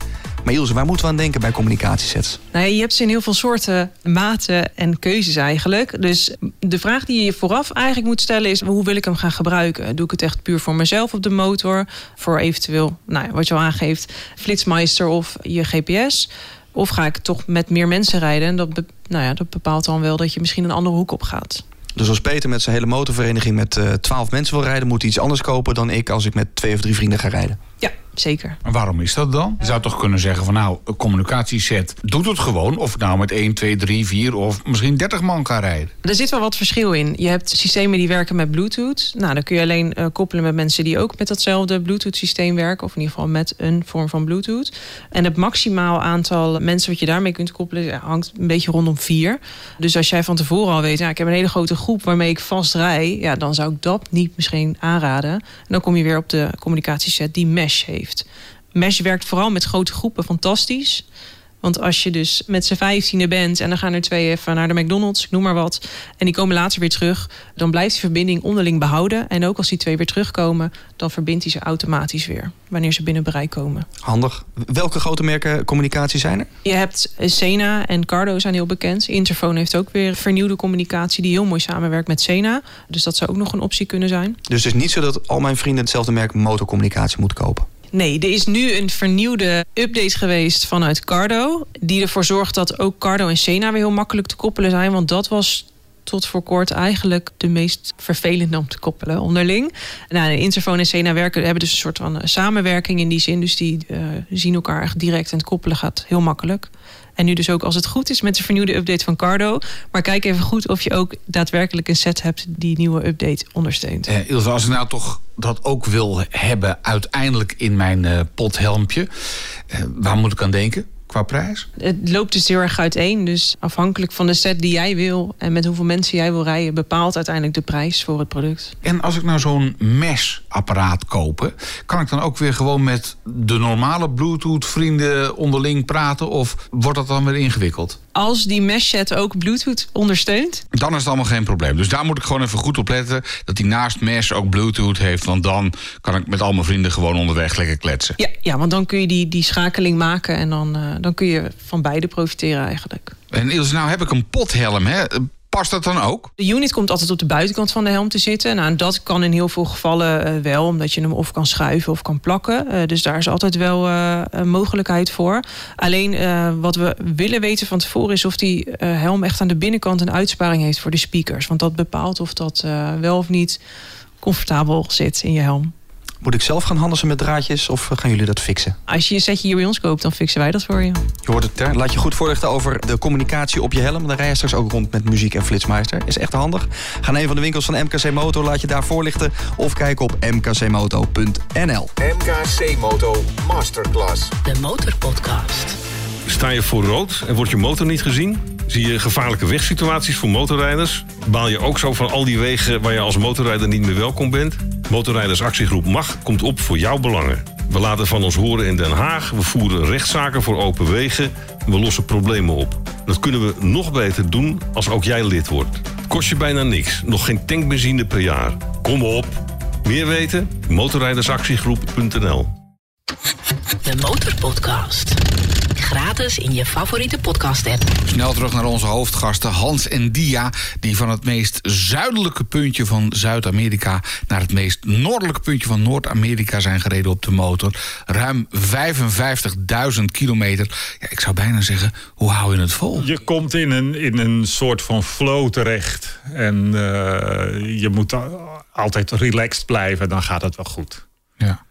Maar Ilse, waar moeten we aan denken bij communicatiesets? Nou, ja, je hebt ze in heel veel soorten, maten en keuzes eigenlijk. Dus de vraag die je je vooraf eigenlijk moet stellen is... hoe wil ik hem gaan gebruiken? Doe ik het echt puur voor mezelf op de motor? Voor eventueel, nou ja, wat je al aangeeft, flitsmeister of je GPS? Of ga ik toch met meer mensen rijden? En dat, nou ja, dat bepaalt dan wel dat je misschien een andere hoek op gaat. Dus als Peter met zijn hele motorvereniging met eh 12 mensen wil rijden, moet hij iets anders kopen dan ik als ik met twee of drie vrienden ga rijden. Ja, zeker. En waarom is dat dan? Je zou toch kunnen zeggen van nou, een communicatieset doet het gewoon. Of nou met 1, 2, 3, 4 of misschien 30 man kan rijden. Er zit wel wat verschil in. Je hebt systemen die werken met Bluetooth. Nou, dan kun je alleen eh, koppelen met mensen die ook met datzelfde Bluetooth-systeem werken. Of in ieder geval met een vorm van Bluetooth. En het maximaal aantal mensen wat je daarmee kunt koppelen hangt een beetje rondom vier. Dus als jij van tevoren al weet, ja, ik heb een hele grote groep waarmee ik vast rij, ja, dan zou ik dat niet misschien aanraden. En dan kom je weer op de communicatieset die Mesh heeft. Mesh werkt vooral met grote groepen fantastisch. Want als je dus met z'n vijftiende bent en dan gaan er twee even naar de McDonald's, ik noem maar wat, en die komen later weer terug, dan blijft die verbinding onderling behouden. En ook als die twee weer terugkomen, dan verbindt hij ze automatisch weer wanneer ze binnen bereik komen. Handig. Welke grote merken communicatie zijn er? Je hebt Sena en Cardo zijn heel bekend. Interphone heeft ook weer vernieuwde communicatie die heel mooi samenwerkt met Sena. Dus dat zou ook nog een optie kunnen zijn. Dus het is niet zo dat al mijn vrienden hetzelfde merk motorcommunicatie moeten kopen. Nee, er is nu een vernieuwde update geweest vanuit Cardo. Die ervoor zorgt dat ook Cardo en Sena weer heel makkelijk te koppelen zijn. Want dat was tot voor kort eigenlijk de meest vervelende om te koppelen onderling. Nou, Interphone en Sena werken, hebben dus een soort van eh, samenwerking in die zin. Dus die uh, zien elkaar echt direct en het koppelen gaat heel makkelijk. En nu dus ook als het goed is met de vernieuwde update van Cardo. Maar kijk even goed of je ook daadwerkelijk een set hebt die nieuwe update ondersteunt. Eh, Ilse, als ik nou toch dat ook wil hebben uiteindelijk in mijn uh, pothelmpje, uh, waar moet ik aan denken? Qua prijs? Het loopt dus heel erg uiteen. Dus afhankelijk van de set die jij wil en met hoeveel mensen jij wil rijden, bepaalt uiteindelijk de prijs voor het product. En als ik nou zo'n mesh-apparaat kopen, kan ik dan ook weer gewoon met de normale Bluetooth-vrienden onderling praten? Of wordt dat dan weer ingewikkeld? Als die mesh-set ook Bluetooth ondersteunt, dan is het allemaal geen probleem. Dus daar moet ik gewoon even goed op letten dat die naast mesh ook Bluetooth heeft. Want dan kan ik met al mijn vrienden gewoon onderweg lekker kletsen. Ja, ja want dan kun je die, die schakeling maken en dan. Uh, dan kun je van beide profiteren eigenlijk. En Ilse, nou heb ik een pothelm, hè? Past dat dan ook? De unit komt altijd op de buitenkant van de helm te zitten. Nou, dat kan in heel veel gevallen uh, wel, omdat je hem of kan schuiven of kan plakken. Uh, dus daar is altijd wel uh, een mogelijkheid voor. Alleen wat we willen weten van tevoren is of die helm echt aan de binnenkant een uitsparing heeft voor de speakers. Want dat bepaalt of dat wel of niet comfortabel zit in je helm. Moet ik zelf gaan handelen met draadjes of gaan jullie dat fixen? Als je een setje hier bij ons koopt, dan fixen wij dat voor je. Je hoort het, laat je goed voorlichten over de communicatie op je helm. Dan rij je straks ook rond met muziek en flitsmeister. Is echt handig. Ga naar een van de winkels van MKC Moto, laat je daar voorlichten. Of kijk op mkcmoto.nl. MKC Moto Masterclass. De Motorpodcast. Sta je voor rood en wordt je motor niet gezien? Zie je gevaarlijke wegsituaties voor motorrijders? Baal je ook zo van al die wegen waar je als motorrijder niet meer welkom bent? Motorrijdersactiegroep MAG komt op voor jouw belangen. We laten van ons horen in Den Haag, we voeren rechtszaken voor open wegen en we lossen problemen op. Dat kunnen we nog beter doen als ook jij lid wordt. Het kost je bijna niks, nog geen tankbenzine per jaar. Kom op! Meer weten? motorrijdersactiegroep.nl De Motorpodcast gratis in je favoriete podcast-app. Snel terug naar onze hoofdgasten Hans en Dia... die van het meest zuidelijke puntje van Zuid-Amerika... naar het meest noordelijke puntje van Noord-Amerika zijn gereden op de motor. Ruim 55.000 kilometer. Ja, ik zou bijna zeggen, hoe hou je het vol? Je komt in een, in een soort van flow terecht. En uh, je moet altijd relaxed blijven, dan gaat het wel goed. Ja.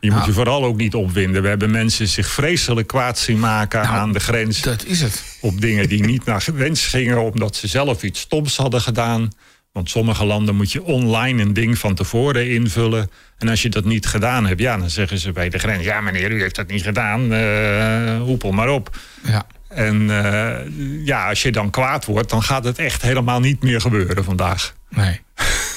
Je moet je vooral ook niet opwinden. We hebben mensen zich vreselijk kwaad zien maken nou, aan de grens. Dat is het. Op dingen die niet naar wens gingen, omdat ze zelf iets stoms hadden gedaan. Want sommige landen moet je online een ding van tevoren invullen. En als je dat niet gedaan hebt, ja, dan zeggen ze bij de grens: Ja, meneer, u heeft dat niet gedaan. Uh, hoepel maar op. Ja. En uh, ja, als je dan kwaad wordt, dan gaat het echt helemaal niet meer gebeuren vandaag. Nee.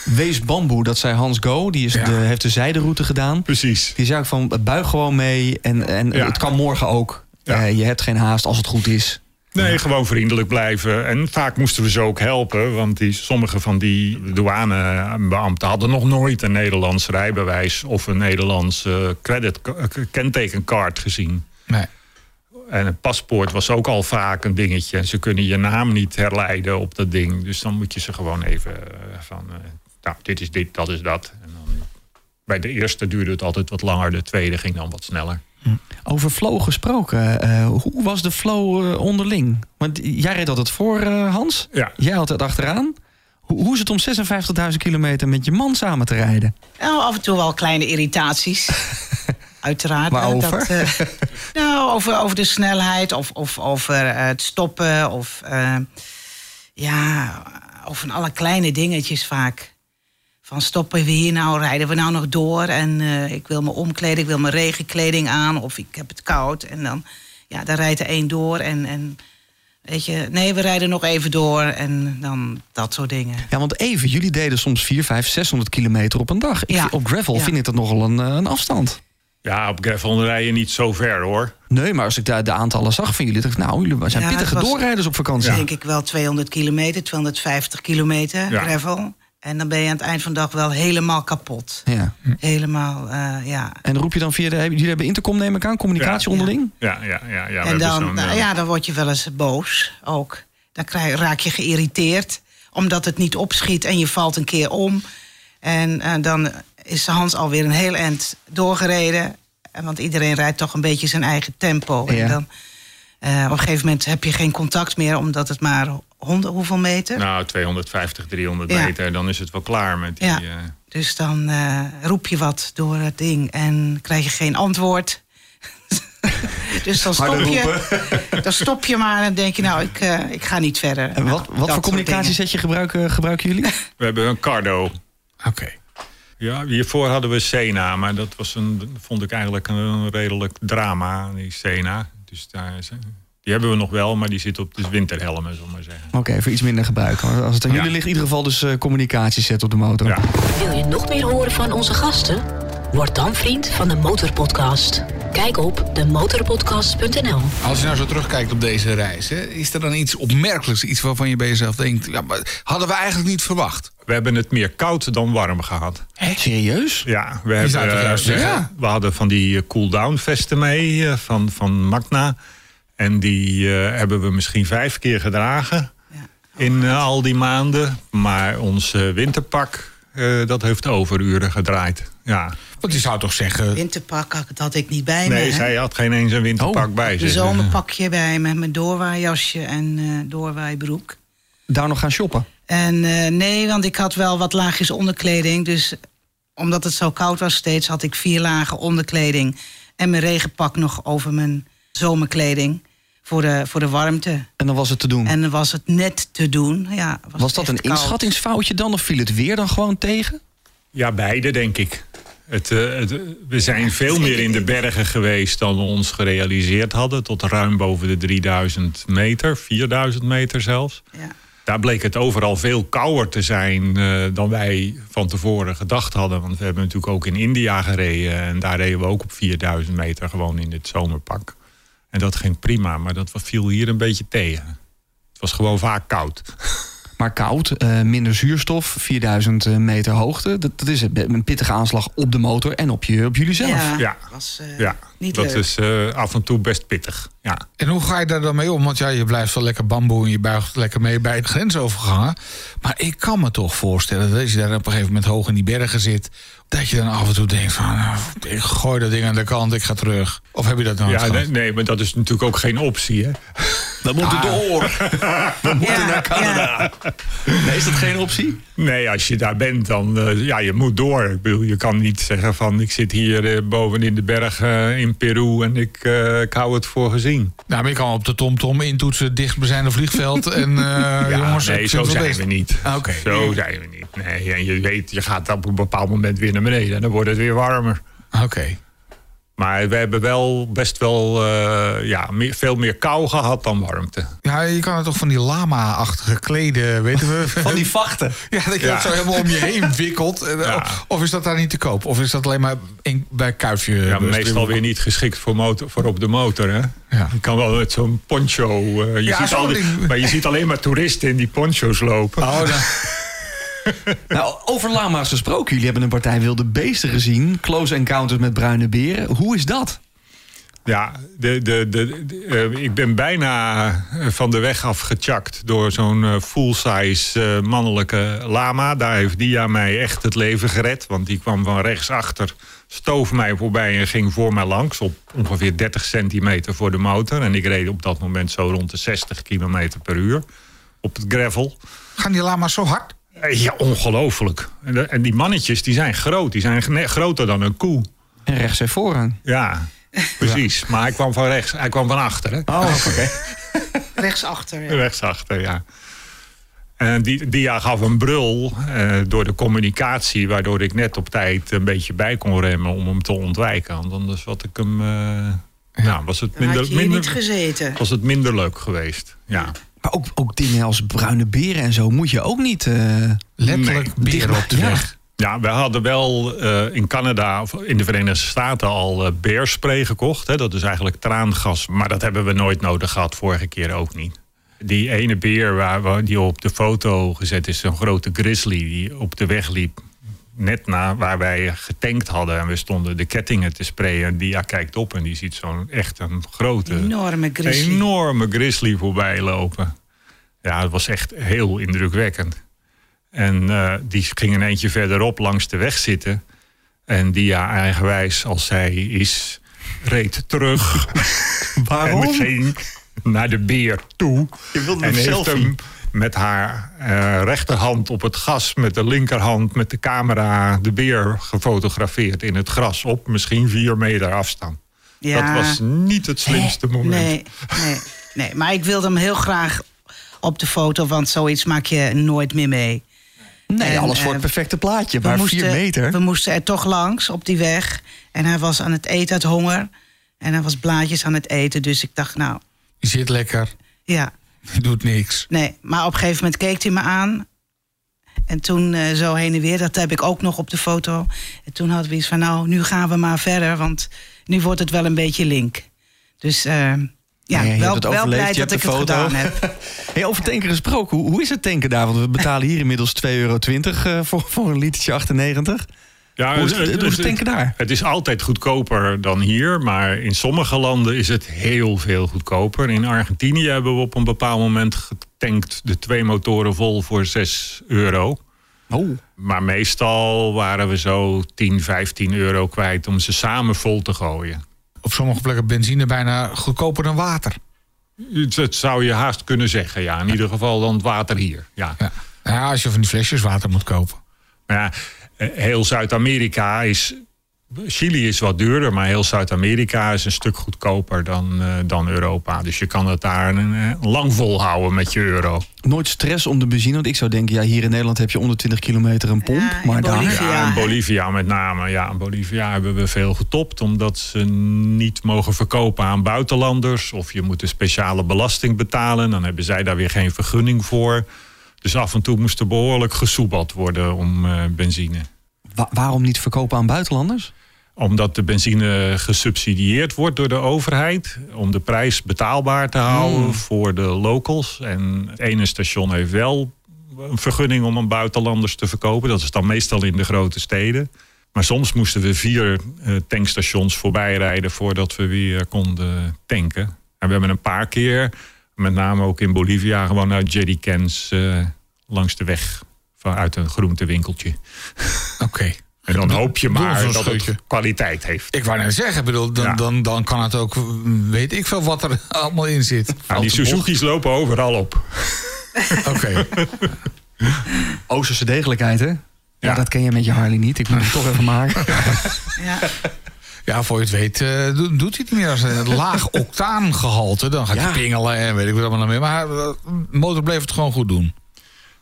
Wees bamboe, dat zei Hans Go. Die is Ja. de, heeft de zijderoute gedaan. Precies. Die zei ook van, buig gewoon mee. En, en Ja. het kan morgen ook. Ja. Eh, je hebt geen haast als het goed is. Nee, gewoon vriendelijk blijven. En vaak moesten we ze ook helpen. Want die, sommige van die douanebeambten hadden nog nooit een Nederlands rijbewijs of een Nederlands eh, credit eh, kentekenkaart gezien. Nee. En een paspoort was ook al vaak een dingetje. En ze kunnen je naam niet herleiden op dat ding. Dus dan moet je ze gewoon even eh, van... nou, dit is dit, dat is dat. En dan, bij de eerste duurde het altijd wat langer. De tweede ging dan wat sneller. Over flow gesproken. eh, hoe was de flow eh, onderling? Want jij reed altijd voor, eh, Hans. Ja. Jij altijd achteraan. Hoe, hoe is het om 56.000 kilometer met je man samen te rijden? Nou, af en toe wel kleine irritaties. Uiteraard. Waarover? Dat, eh, nou, over, over de snelheid of, of over het stoppen. Of eh, ja, over alle kleine dingetjes vaak. Van stoppen we hier nou, rijden we nou nog door? En eh, ik wil me omkleden, ik wil mijn regenkleding aan. Of ik heb het koud. En dan, ja, dan rijdt er één door. En, en weet je, nee, we rijden nog even door. En dan dat soort dingen. Ja, want even, jullie deden soms 4, 5, 600 kilometer op een dag. Ik, Ja. Op gravel Ja. vind ik dat nogal een, eh, een afstand. Ja, op gravel rij je niet zo ver hoor. Nee, maar als ik daar de aantallen zag van jullie, dacht ik, nou, jullie zijn Ja, pittige was- doorrijders op vakantie. denk ik wel 200 kilometer, 250 kilometer Ja. gravel. En dan ben je aan het eind van de dag wel helemaal kapot. Ja. Helemaal, eh, ja. En roep je dan via de. Jullie hebben intercom, neem ik aan, communicatie Ja. onderling? Ja, ja, ja. ja en dan, zo'n, nou eh, ja, dan word je wel eens boos ook. Dan krijg, raak je geïrriteerd, omdat het niet opschiet en je valt een keer om. En eh, dan is Hans alweer een heel eind doorgereden. En Want iedereen rijdt toch een beetje zijn eigen tempo. Ja. En dan, eh, op een gegeven moment heb je geen contact meer, omdat het maar honderd, hoeveel meter? Nou, 250, 300 Ja. meter, dan is het wel klaar met die... Ja. eh, Dus dan eh, roep je wat door het ding en krijg je geen antwoord. dus dan stop, je, dan stop je maar en denk je, nou, ik, eh, ik ga niet verder. En wat, Nou, wat voor communicatiezetje gebruiken, gebruiken jullie? we hebben een Cardo. Oké. Ja, hiervoor hadden we Sena, maar dat was een, vond ik eigenlijk een redelijk drama, die Sena. Dus daar, is- die hebben we nog wel, maar die zit op de winterhelmen, zullen we maar zeggen. Oké, voor iets minder gebruiken. Maar Als het aan Ja. jullie ligt, in ieder geval dus eh, communicatieset op de motor. Ja. Wil je nog meer horen van onze gasten? Word dan vriend van de Motorpodcast. Kijk op demotorpodcast.nl. Als je nou zo terugkijkt op deze reis, hè, is er dan iets opmerkelijks, iets waarvan je bij jezelf denkt, ja, maar hadden we eigenlijk niet verwacht? We hebben het meer koud dan warm gehad. Serieus? Ja, we, hebben, toch juist we, hadden van die eh, cool-down vesten mee eh, van, van Magna. En die eh, hebben we misschien vijf keer gedragen Ja. in eh, al die maanden. Maar ons eh, winterpak, eh, dat heeft overuren gedraaid. Ja. Want je zou toch zeggen, Winterpak, dat had ik niet bij me. Nee, hè. zij had geen eens een winterpak Oh, bij De zich. zomerpakje bij me, mijn doorwaaijasje en eh doorwaaibroek. Daar nog gaan shoppen? En eh, nee, want ik had wel wat laagjes onderkleding. Dus omdat het zo koud was steeds, had ik vier lagen onderkleding. En mijn regenpak nog over mijn zomerkleding. Voor de, voor de warmte. En dan was het te doen. En dan was het net te doen. Ja, was, was dat een koud. inschattingsfoutje dan? Of viel het weer dan gewoon tegen? Ja, beide denk ik. Het, eh, het, we zijn veel meer in de bergen geweest dan we ons gerealiseerd hadden. Tot ruim boven de 3000 meter, 4000 meter zelfs. Ja. Daar bleek het overal veel kouder te zijn eh, dan wij van tevoren gedacht hadden. Want we hebben natuurlijk ook in India gereden. En daar reden we ook op 4000 meter gewoon in het zomerpak. En dat ging prima, maar dat viel hier een beetje tegen. Het was gewoon vaak koud. Maar koud, eh, minder zuurstof, 4000 meter hoogte. Dat, dat is een pittige aanslag op de motor en op, je, op jullie zelf. Ja, Ja. was eh, Ja, niet dat leuk. is eh, af en toe best pittig. Ja. en hoe ga je daar dan mee om? Want ja, je blijft wel lekker bamboe en je buigt lekker mee bij de grensovergangen. Maar ik kan me toch voorstellen dat als je daar op een gegeven moment hoog in die bergen zit, dat je dan af en toe denkt van, nou, ik gooi dat ding aan de kant, ik ga terug. Of heb je dat nou Ja, gehad? nee, nee, maar dat is natuurlijk ook geen optie. Hè? Dan moet het door. ja, ja. Nee, is dat geen optie? Nee, als je daar bent, dan eh, ja, je moet door. Ik bedoel, je kan niet zeggen van ik zit hier eh, boven in de bergen in Peru en ik, eh, ik hou het voor gezien. Nou, maar je kan op de TomTom intoetsen dichtbijzijnde vliegveld en eh ja, jongens, nee, zo vind het wel zijn we niet. Ah, oké. Zo zijn we niet. Nee, en je weet, je gaat op een bepaald moment weer naar beneden en dan wordt het weer warmer. Oké. Maar we hebben wel best wel eh, ja, meer- veel meer kou gehad dan warmte. Ja, je kan er toch van die lama-achtige kleden, weten we. Van die vachten. Ja, dat je Ja. dat zo helemaal om je heen wikkelt. Ja. of- is dat daar niet te koop? Of is dat alleen maar in, bij Kuifje? Ja, meestal weer niet geschikt voor, motor, voor op de motor. Hè? Ja. Je kan wel met zo'n poncho. eh, je Ja, ziet al die- maar je ziet alleen maar toeristen in die poncho's lopen. Oh, dan, Nou, over lama's gesproken. Jullie hebben een partij wilde beesten gezien. Close encounters met bruine beren. Hoe is dat? Ja, de, de, de, de, eh, ik ben bijna eh, van de weg af gechakt door zo'n eh, full-size eh, mannelijke lama. Daar heeft Dia mij echt het leven gered. Want die kwam van rechtsachter, stoof mij voorbij en ging voor mij langs. Op ongeveer 30 centimeter voor de motor. En ik reed op dat moment zo rond de 60 kilometer per uur op het gravel. gaan die lama's zo hard? Eh, Ja, ongelooflijk. En, de- en die mannetjes die zijn groot. Die zijn groter dan een koe. En rechts en vooraan. Ja, precies. Maar hij kwam van rechts, hij kwam van achter. Hè? Oh, oké. Rechtsachter. Ja. Rechtsachter, ja. En die, Dia gaf een brul eh, door de communicatie... waardoor ik net op tijd een beetje bij kon remmen om hem te ontwijken. Want anders had ik hem... eh, ja, was, het minder, je hier niet minder, gezeten. was het minder leuk geweest. Ja. Maar ook, ook dingen als bruine beren en zo moet je ook niet... eh, Letterlijk Nee, beren op de ja. weg. Ja, we hadden wel eh, in Canada of in de Verenigde Staten al eh beerspray gekocht. Hè. Dat is eigenlijk traangas, maar dat hebben we nooit nodig gehad. Vorige keer ook niet. Die ene beer waar, waar- die op de foto gezet is, een grote grizzly die op de weg liep. Net na waar wij getankt hadden en we stonden de kettingen te sprayen. En Dia kijkt op en die ziet zo'n echt een grote, Enorme grizzly. enorme grizzly voorbij lopen. Ja, het was echt heel indrukwekkend. En eh, die ging een eentje verderop langs de weg zitten. En die ja, eigenwijs als zij is, reed terug. Waarom? En ging naar de beer toe. Je wilde en een heeft selfie. hem met haar eh, rechterhand op het gas... met de linkerhand met de camera de beer gefotografeerd in het gras... op misschien vier meter afstand. Ja. Dat was niet het slimste moment. Nee, nee, nee. Maar ik wilde hem heel graag op de foto, want zoiets maak je nooit meer mee. Nee, En, alles voor eh, het perfecte plaatje. Maar moesten, vier meter. we moesten er toch langs op die weg. En hij was aan het eten uit honger. En hij was blaadjes aan het eten. Dus ik dacht, nou, Je zit lekker, ja, doet niks. nee. Maar op een gegeven moment keek hij me aan. En toen eh, zo heen en weer, dat heb ik ook nog op de foto. En toen hadden we iets van, nou, nu gaan we maar verder. Want nu wordt het wel een beetje link. Dus eh, ja, Nee, wel, het wel blij dat ik hebt het foto. gedaan heb. Hey, over tanken gesproken, hoe, hoe is het tanken daar? Want we betalen hier inmiddels 2,20 euro eh, voor, voor een litertje 98. Ja, Hoe is het- is het tanken daar? Het is altijd goedkoper dan hier, maar in sommige landen is het heel veel goedkoper. In Argentinië hebben we op een bepaald moment getankt de twee motoren vol voor 6 euro. Oh, Maar meestal waren we zo 10, 15 euro kwijt om ze samen vol te gooien. Op sommige plekken benzine bijna goedkoper dan water. Het zou je haast kunnen zeggen, ja. In ieder geval dan het water hier. Ja. Ja. Nou ja, als je van die flesjes water moet kopen. Maar ja, heel Zuid-Amerika is. Chili is wat duurder, maar heel Zuid-Amerika is een stuk goedkoper dan, eh, dan Europa. Dus je kan het daar een, eh, lang volhouden met je euro. nooit stress om de benzine. Want ik zou denken, ja, hier in Nederland heb je onder 20 kilometer een pomp. Ja, in maar daar... Bolivia. Ja, in Bolivia met name. Ja, in Bolivia hebben we veel getopt. Omdat ze niet mogen verkopen aan buitenlanders. Of je moet een speciale belasting betalen. Dan hebben zij daar weer geen vergunning voor. Dus af en toe moest er behoorlijk gesoebeld worden om eh, benzine. Wa- waarom niet verkopen aan buitenlanders? Omdat de benzine gesubsidieerd wordt door de overheid. Om de prijs betaalbaar te houden voor de locals. En het ene station heeft wel een vergunning om aan buitenlanders te verkopen. Dat is dan meestal in de grote steden. Maar soms moesten we vier eh, tankstations voorbij rijden voordat we weer konden tanken. En we hebben een paar keer, met name ook in Bolivia, gewoon uit jerrycans eh, langs de weg vanuit een groentewinkeltje. Oké. En dan hoop je maar dat het kwaliteit heeft. Ik wou net zeggen, bedoel, dan, Ja. dan, dan kan het ook, weet ik veel wat er allemaal in zit. Nou, die bocht. Suzuki's lopen overal op. Oké. Oosterse degelijkheid, hè? Ja, Ja. dat ken je met je Harley niet. Ik moet het toch even maken. Ja. Ja, voor je het weet eh, do- doet hij het niet meer als een laag octaangehalte. Dan gaat Ja. hij pingelen en weet ik wat allemaal nog meer. Maar eh, de motor bleef het gewoon goed doen.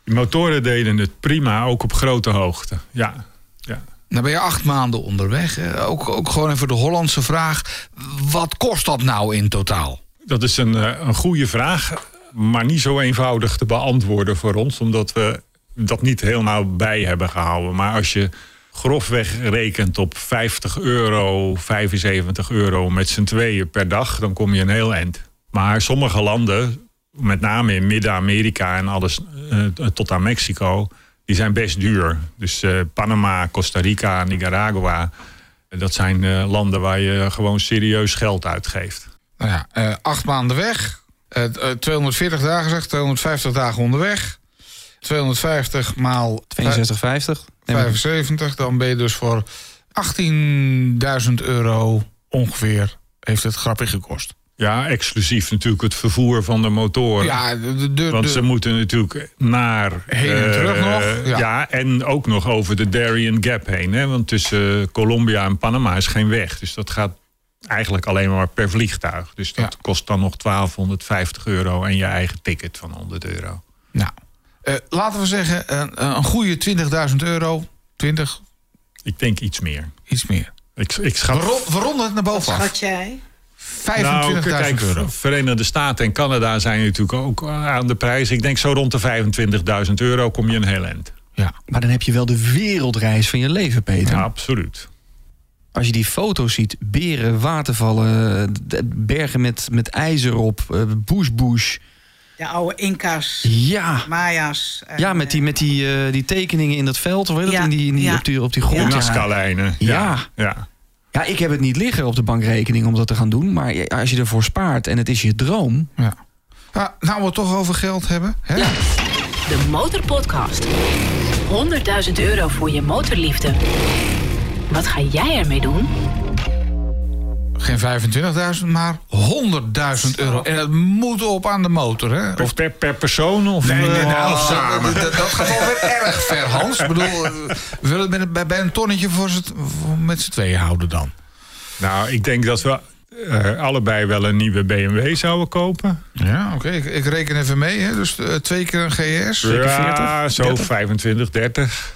Die motoren deden het prima, ook op grote hoogte. Ja, ja. Dan ben je acht maanden onderweg. Eh, Ook, ook gewoon even de Hollandse vraag. Wat kost dat nou in totaal? Dat is een, eh, een goede vraag, maar niet zo eenvoudig te beantwoorden voor ons, omdat we dat niet heel nauw bij hebben gehouden. Maar als je grofweg rekent op 50 euro, 75 euro met z'n tweeën per dag, dan kom je een heel eind. Maar sommige landen, met name in Midden-Amerika en alles eh, tot aan Mexico, die zijn best duur. Dus eh, Panama, Costa Rica, Nicaragua, dat zijn eh, landen waar je gewoon serieus geld uitgeeft. Nou ja, eh, acht maanden weg. Eh, eh, 240 dagen zeg, 250 dagen onderweg. 250 maal 62,50. Nee, maar- 75, dan ben je dus voor 18.000 euro ongeveer heeft het grappig gekost. Ja, exclusief natuurlijk het vervoer van de motoren. Ja, de, de, Want de- ze moeten natuurlijk naar... Heen en eh, terug nog, ja. Ja. en ook nog over de Darien Gap heen. Hè? Want tussen Colombia en Panama is geen weg. Dus dat gaat eigenlijk alleen maar per vliegtuig. Dus dat Ja. kost dan nog 1250 euro en je eigen ticket van 100 euro. nou, eh, laten we zeggen een, een goede 20.000 euro. 20, Ik denk iets meer. iets meer. Ik, ik We, schat... ro- we ronden het naar Wat boven af. schat jij? 25.000 Nou, kijk, euro. Verenigde Staten en Canada zijn natuurlijk ook aan de prijs. Ik denk zo rond de 25.000 euro kom je een heel eind. Ja. Maar dan heb je wel de wereldreis van je leven, Peter. Ja, absoluut. Als je die foto's ziet, beren, watervallen, bergen met, met ijzer op, eh, bush bush. De oude Inca's, Ja, Maya's. en, ja met, die, eh, met die, eh, die tekeningen in dat veld, of weet je Ja, dat, in die, in die, ja. op, die, op die Ja. Grond. Ja. Ja. ja. ja, ik heb het niet liggen op de bankrekening om dat te gaan doen. Maar als je ervoor spaart en het is je droom... Ja. Ah, nou, we het toch over geld hebben. Hè? De Motorpodcast. 100.000 euro voor je motorliefde. Wat ga jij ermee doen? Geen 25.000, maar 100.000 euro. En dat moet op aan de motor, hè? Of per, per persoon of, Nee, nee, nou, of samen? Dat, dat gaat wel weer erg ver, Hans. Ik bedoel, eh, we willen het bij, bij een tonnetje voor voor met z'n tweeën houden dan. Nou, ik denk dat we eh, allebei wel een nieuwe BMW zouden kopen. Ja, oké. Ik, ik reken even mee, hè. Dus eh, twee keer een GS. ja, zo 30? 25, 30.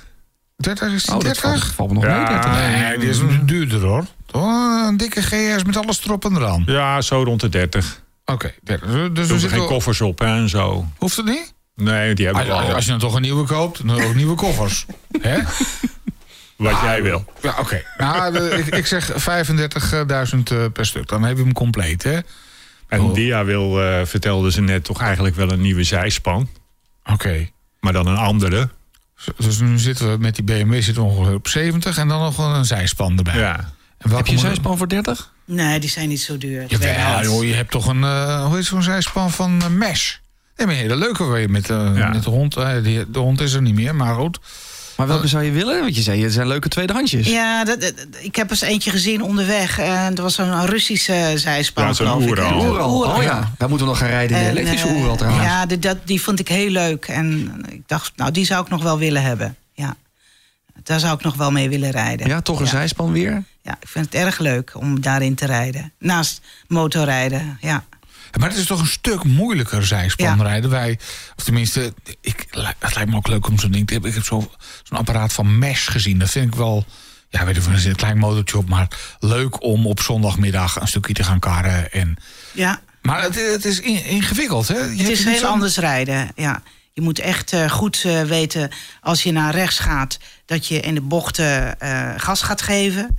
30 is die Oh, dat 30? valt, valt me nog Ja. mee. 30. Nee, die is duurder, hoor. Toch? Een dikke GS met alles erop en eraan. Ja, zo rond de 30. Oké, 30. Dus Er we zitten geen koffers op hè, en zo. Hoeft het niet? Nee, die hebben we Als, al. als je dan toch een nieuwe koopt, dan ook nieuwe koffers. Hè? Wat jij wil. Ja, oké. Nou, ik, ik zeg 35.000 eh, per stuk. Dan heb je hem compleet, hè? En Oh. Dia wil, eh, vertelde ze net, toch eigenlijk wel een nieuwe zijspan. Oké. Maar dan een andere. Dus nu zitten we met die BMW zitten we ongeveer op 70 en dan nog wel een zijspan erbij. Ja. Heb je zijspan voor 30? Nee, die zijn niet zo duur. Jawel, joh, je hebt toch een, eh, hoe heet zo'n zijspan van eh, Mesh? Nee, maar een hele leuke je met, Ja. met de hond. die, de hond is er niet meer, maar goed. Maar welke zou je willen? Want je zei, het zijn leuke tweedehandsjes. Ja, dat, dat- ik heb eens eentje gezien onderweg. En er was zo'n Russische zijspan, Ja, zo'n geloof ik. Oeral. Een Oeral. Oeral. Oh ja, daar moeten we nog gaan rijden de elektrische Oeral trouwens. Ja, die, dat, die vond ik heel leuk. En ik dacht, nou, die zou ik nog wel willen hebben. Ja. Daar zou ik nog wel mee willen rijden. Ja, toch een zijspan weer? Ja, ik vind het erg leuk om daarin te rijden. Naast motorrijden, ja. Maar het is toch een stuk moeilijker zijspan Ja. rijden. Wij, of tenminste, ik, het lijkt me ook leuk om zo'n ding te hebben. Ik heb zo- zo'n apparaat van Mesh gezien. Dat vind ik wel, ja, weet je, er zit een klein motortje op, maar leuk om op zondagmiddag een stukje te gaan karren. En, Ja, maar het, het is in- ingewikkeld, hè? Je het is heel anders rijden, ja. Je moet echt eh, goed eh, weten als je naar rechts gaat... dat je in de bochten eh, gas gaat geven.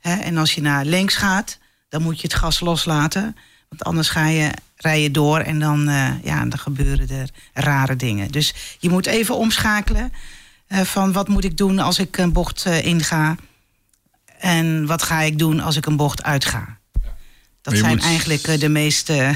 Hè? En als je naar links gaat, dan moet je het gas loslaten. Want anders ga je, rij je door en dan, eh, ja, dan gebeuren er rare dingen. Dus je moet even omschakelen eh, van wat moet ik doen als ik een bocht eh, inga... en wat ga ik doen als ik een bocht uitga. Dat Je zijn moet- eigenlijk de meeste...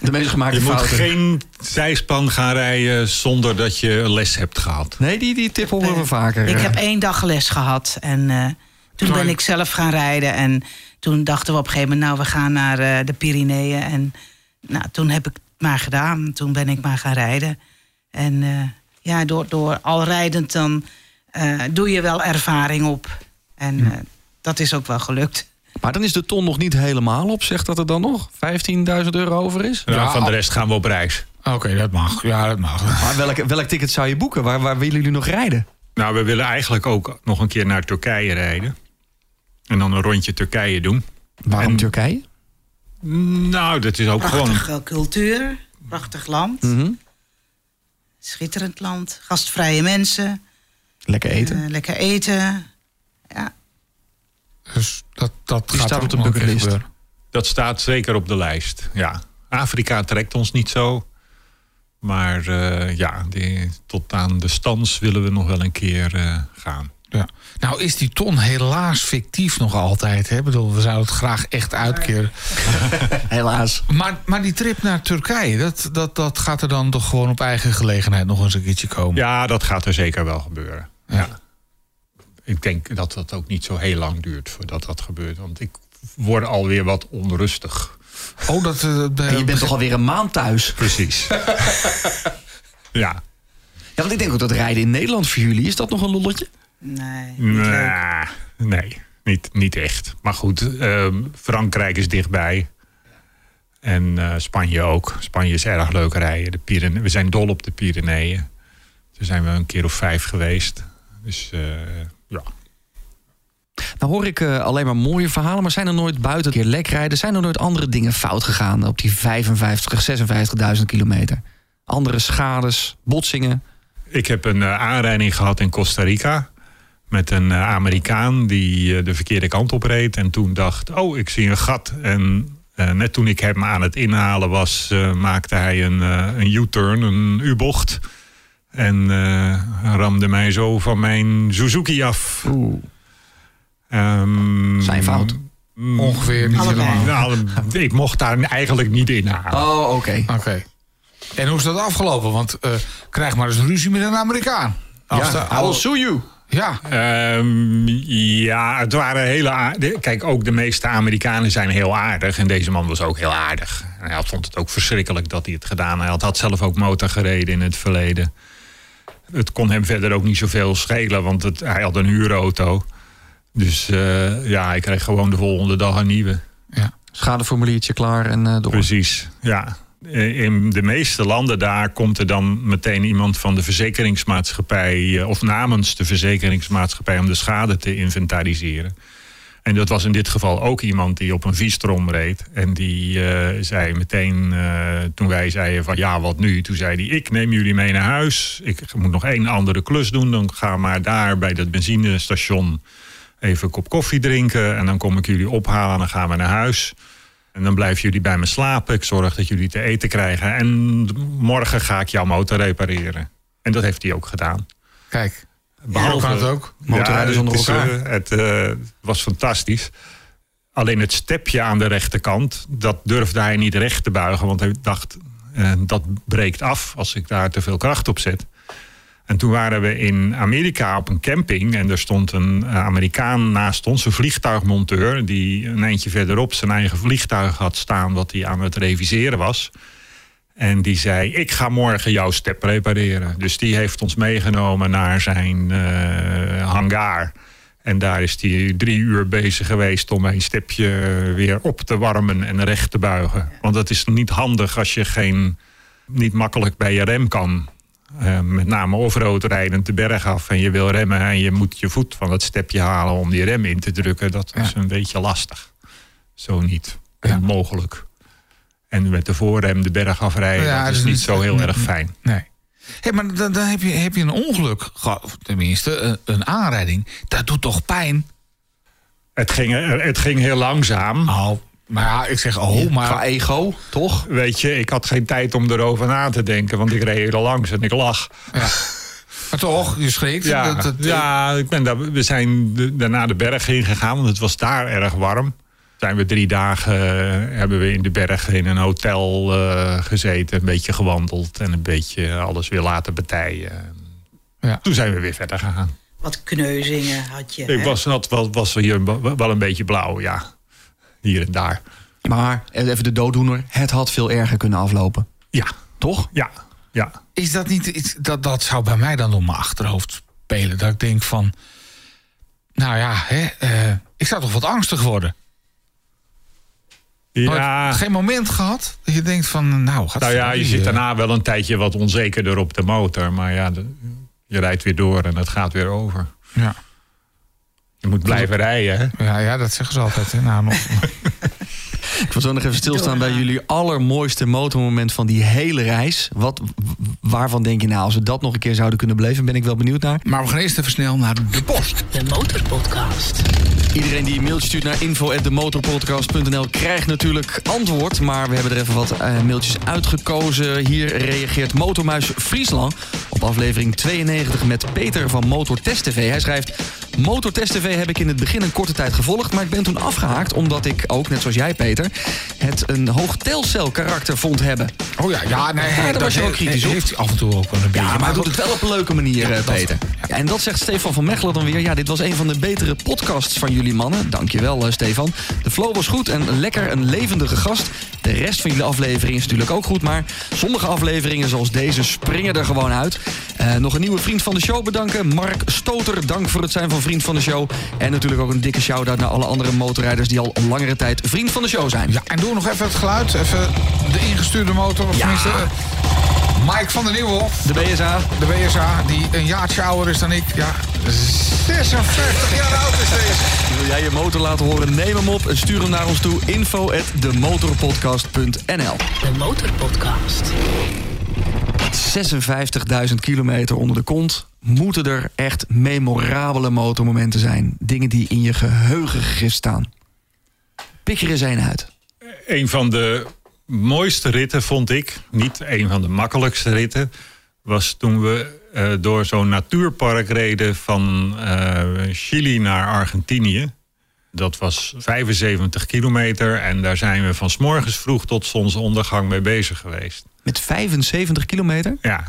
De meest gemaakte Je moet fouten. geen zijspan gaan rijden zonder dat je les hebt gehad. Nee, die, die tip horen we vaker. Ik heb één dag les gehad en eh, toen ben ik zelf gaan rijden. En toen dachten we op een gegeven moment, nou, we gaan naar eh, de Pyreneeën. En nou, toen heb ik het maar gedaan. Toen ben ik maar gaan rijden. En eh, ja, door, door al rijdend dan eh, doe je wel ervaring op. En eh, dat is ook wel gelukt. Maar dan is de ton nog niet helemaal op. Zegt dat er dan nog 15.000 euro over is? Ja, van de rest gaan we op reis. Oké, dat mag. Ja, dat mag. Maar welk, welk ticket zou je boeken? Waar, waar willen jullie nog rijden? Nou, we willen eigenlijk ook nog een keer naar Turkije rijden. En dan een rondje Turkije doen. Waarom En- Turkije? Nou, dat is ook gewoon... Prachtige cultuur, prachtig land. Mhm. Schitterend land, gastvrije mensen, Lekker eten. eh, lekker eten. Ja, Dus dat, dat Die gaat staat op de bucketlist. Dat staat zeker op de lijst, ja. Afrika trekt ons niet zo. Maar eh, ja, die, tot aan de stans willen we nog wel een keer eh, gaan. Ja. Nou is die ton helaas fictief nog altijd. Hè? Ik bedoel, we zouden het graag echt uitkeren. Helaas. Maar, maar die trip naar Turkije, dat, dat, dat gaat er dan toch gewoon op eigen gelegenheid nog eens een keertje komen. Ja, dat gaat er zeker wel gebeuren. Ja. Ik denk dat dat ook niet zo heel lang duurt voordat dat gebeurt. Want ik word alweer wat onrustig. Oh, dat, eh, En je bent toch alweer een maand thuis. Precies. ja. Ja, want ik denk ook dat rijden in Nederland voor jullie, is dat nog een lolletje? nee, niet leuk. Nah, nee, niet, niet echt. Maar goed, ehm, Frankrijk is dichtbij. En eh, Spanje ook. Spanje is erg leuk rijden. De Pyrenee- we zijn dol op de Pyreneeën. Daar zijn we een keer of vijf geweest. Dus eh, ja. Nou hoor ik eh, alleen maar mooie verhalen, maar zijn er nooit buiten een keer lek rijden? Zijn er nooit andere dingen fout gegaan op die 55, 56.000 kilometer? Andere schades, botsingen? Ik heb een eh, aanrijding gehad in Costa Rica. Met een eh, Amerikaan die de verkeerde kant op reed. En toen dacht, oh, ik zie een gat. En net toen ik hem aan het inhalen was, maakte hij een, een U-turn, een U-bocht. En ramde mij zo van mijn Suzuki af. Oeh. Ehm, Zijn fout. mm, Ongeveer niet Allebei. helemaal. Nou, ik mocht daar eigenlijk niet inhalen. Oh, oké. Oké. En hoe is dat afgelopen? Want eh, krijg maar eens ruzie met een Amerikaan. Als de- Ja, I will sue you. Ja. Ehm, ja, het waren hele aardige. Kijk, ook de meeste Amerikanen zijn heel aardig. En deze man was ook heel aardig. En hij vond het ook verschrikkelijk dat hij het gedaan had. Hij had zelf ook motor gereden in het verleden. Het kon hem verder ook niet zoveel schelen, want het, hij had een huurauto. Dus eh, ja, hij kreeg gewoon de volgende dag een nieuwe. ja. Schadeformuliertje klaar en eh, door. Precies, ja. In de meeste landen daar komt er dan meteen iemand van de verzekeringsmaatschappij... eh, of namens de verzekeringsmaatschappij om de schade te inventariseren. En dat was in dit geval ook iemand die op een Vistrom reed. En die zei meteen, toen wij zeiden van ja, wat nu? Toen zei hij, ik neem jullie mee naar huis. Ik moet nog één andere klus doen. Dan ga maar daar bij dat benzinestation even een kop koffie drinken. En dan kom ik jullie ophalen en dan gaan we naar huis. En dan blijven jullie bij me slapen. Ik zorg dat jullie te eten krijgen. En morgen ga ik jouw motor repareren. En dat heeft hij ook gedaan. Kijk. Behalve het ook. Motorrijders onder het is, eh, het eh, was fantastisch. Alleen het stepje aan de rechterkant, dat durfde hij niet recht te buigen. Want hij dacht, eh, dat breekt af als ik daar te veel kracht op zet. En toen waren we in Amerika op een camping. En er stond een eh, Amerikaan naast ons, een vliegtuigmonteur... die een eindje verderop zijn eigen vliegtuig had staan... wat hij aan het reviseren was. En die zei, ik ga morgen jouw step repareren. Dus die heeft ons meegenomen naar zijn eh, hangar. En daar is hij drie uur bezig geweest om mijn stepje weer op te warmen en recht te buigen. Want dat is niet handig als je geen, niet makkelijk bij je rem kan. Eh, met name offroad rijden de berg af en je wil remmen en je moet je voet van het stepje halen om die rem in te drukken. Dat is Ja. een beetje lastig. Zo niet. Ja. Onmogelijk. En met de voorrem de berg afrijden, Ja, dat dat is niet zo heel erg fijn. Nee. Hé, maar dan, dan heb, je, heb je een ongeluk gehad. Tenminste, een, een aanrijding. Dat doet toch pijn? Het ging, het ging heel langzaam. Oh, maar ja, ik zeg oh, Qua maar... ego, toch? Weet je, ik had geen tijd om erover na te denken, want ik reed er langs en ik lag. Ja. Maar toch, je schrikt. Ja, Dat- dat- ja ik ben daar, we zijn de- daarna de berg ingegaan, want het was daar erg warm. Zijn we drie dagen eh, hebben we in de bergen in een hotel eh, gezeten, een beetje gewandeld en een beetje alles weer laten betijen. Ja. Toen zijn we weer verder gegaan. Wat kneuzingen had je. Ik hè? was, had, wel- was hier wel een beetje blauw, ja. Hier en daar. Maar even de dooddoener. Het had veel erger kunnen aflopen. Ja, Toch? ja, ja. Is dat niet iets... Dat, dat zou bij mij dan door mijn achterhoofd spelen. Dat ik denk van... Nou ja, hè, eh, ik zou toch wat angstig worden. Ja, Geen moment gehad dat je denkt van... Nou, gaat Nou ja, je zit daarna wel een tijdje wat onzekerder op de motor. Maar ja, de- je rijdt weer door en het gaat weer over. Ja. Je moet blijven rijden, hè? Ja, ja, dat zeggen ze altijd. Hè. Nou, nog, Ik wil zo nog even stilstaan bij jullie allermooiste motormoment van die hele reis. Wat, waarvan denk je nou, als we dat nog een keer zouden kunnen beleven, ben ik wel benieuwd naar. maar we gaan eerst even snel naar de post. De Motorpodcast. Iedereen die een mailtje stuurt naar info.demotorpodcast.nl krijgt natuurlijk antwoord. Maar we hebben er even wat eh, mailtjes uitgekozen. Hier reageert Motormuis Friesland op aflevering 92 met Peter van Motortest TV. Hij schrijft... Motortest TV heb ik in het begin een korte tijd gevolgd... maar ik ben toen afgehaakt omdat ik ook, net zoals jij Peter... het een hoog telcel karakter vond hebben. Oh ja, ja, nee, daar was je wel kritisch op. Heeft af en toe ook wel een beetje. Ja, maar hij doet het wel op een leuke manier, Ja, eh, dat Peter. wel. Ja, en dat zegt Stefan van Mechelen dan weer. Ja, dit was een van de betere podcasts van jullie mannen. Dankjewel, uh, Stefan. De flow was goed en lekker een levendige gast. De rest van jullie aflevering is natuurlijk ook goed. Maar sommige afleveringen zoals deze springen er gewoon uit. Eh, nog een nieuwe vriend van de show bedanken. Mark Stoter, dank voor het zijn van vriend van de show. En natuurlijk ook een dikke shout-out naar alle andere motorrijders... die al een langere tijd vriend van de show zijn. Ja, en doe nog even het geluid. Even de ingestuurde motor. Of Ja. tenminste, eh, Mike van der Nieuwhof. De BSA. De BSA, die een jaartje ouder is dan ik. Ja, 56 jaar oud is deze. Wil jij je motor laten horen? Neem hem op en stuur hem naar ons toe. Info at demotorpodcast.nl De Motorpodcast. 56.000 kilometer onder de kont. Moeten er echt memorabele motormomenten zijn? Dingen die in je geheugen gegrift staan. Pik er eens een uit. Een van de mooiste ritten vond ik, niet een van de makkelijkste ritten, was toen we eh, door zo'n natuurpark reden van eh, Chili naar Argentinië. Dat was 75 kilometer en daar zijn we van 's morgens vroeg tot zonsondergang mee bezig geweest. Met 75 kilometer? Ja,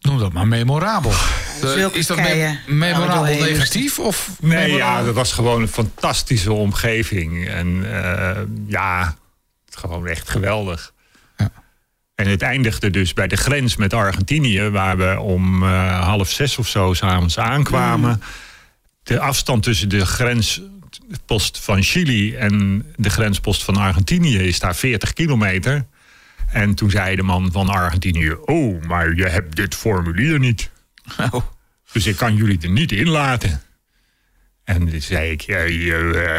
Noem dat maar memorabel. zulke is dat me- memorabel negatief? Of Nee, memorabel- ja, dat was gewoon een fantastische omgeving. En eh, ja, gewoon echt geweldig. Ja. En het eindigde dus bij de grens met Argentinië, waar we om eh, half zes of zo s'avonds aankwamen. De afstand tussen de grenspost van Chili en de grenspost van Argentinië is daar 40 kilometer. En toen zei de man van Argentinië: Oh, maar je hebt dit formulier niet. Oh. Dus ik kan jullie er niet in laten. En toen zei ik, eh,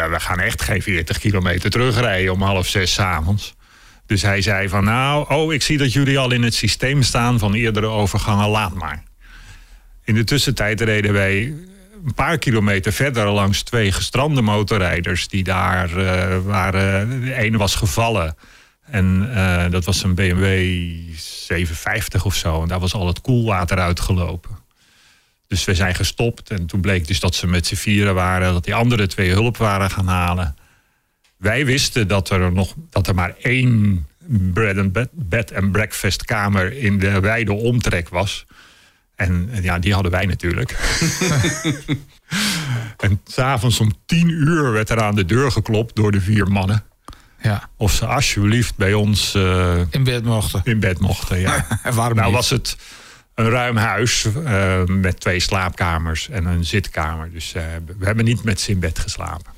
we gaan echt geen 40 kilometer terugrijden om half zes avonds. Dus hij zei van, nou, oh, ik zie dat jullie al in het systeem staan van eerdere overgangen, laat maar. In de tussentijd reden wij een paar kilometer verder langs twee gestrande motorrijders die daar eh, waren. De ene was gevallen en eh, dat was een BMW 750 of zo. En daar was al het koelwater uitgelopen. Dus we zijn gestopt en toen bleek dus dat ze met z'n vieren waren, dat die andere twee hulp waren gaan halen. Wij wisten dat er nog dat er maar één bread and bed, bed and breakfast kamer in de wijde omtrek was. En ja, die hadden wij natuurlijk. en s'avonds om tien uur werd er aan de deur geklopt door de vier mannen. Ja, Of ze alsjeblieft bij ons eh, in bed mochten. in bed mochten. Ja. En waarom Nou niet? was het een ruim huis eh, met twee slaapkamers en een zitkamer. Dus eh, we hebben niet met ze in bed geslapen.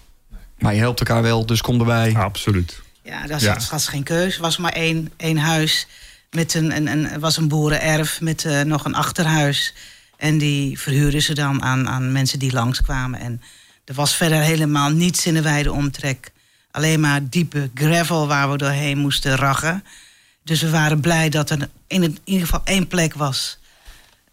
Maar je helpt elkaar wel, dus kom erbij. Absoluut. Ja, dat Ja. was, was geen keus. Er was maar één, één huis. Met een, een, een, was een boerenerf met eh, nog een achterhuis. En die verhuurden ze dan aan, aan mensen die langskwamen. En er was verder helemaal niets in de wijde omtrek. Alleen maar diepe gravel waar we doorheen moesten raggen. Dus we waren blij dat er in, het, in ieder geval één plek was...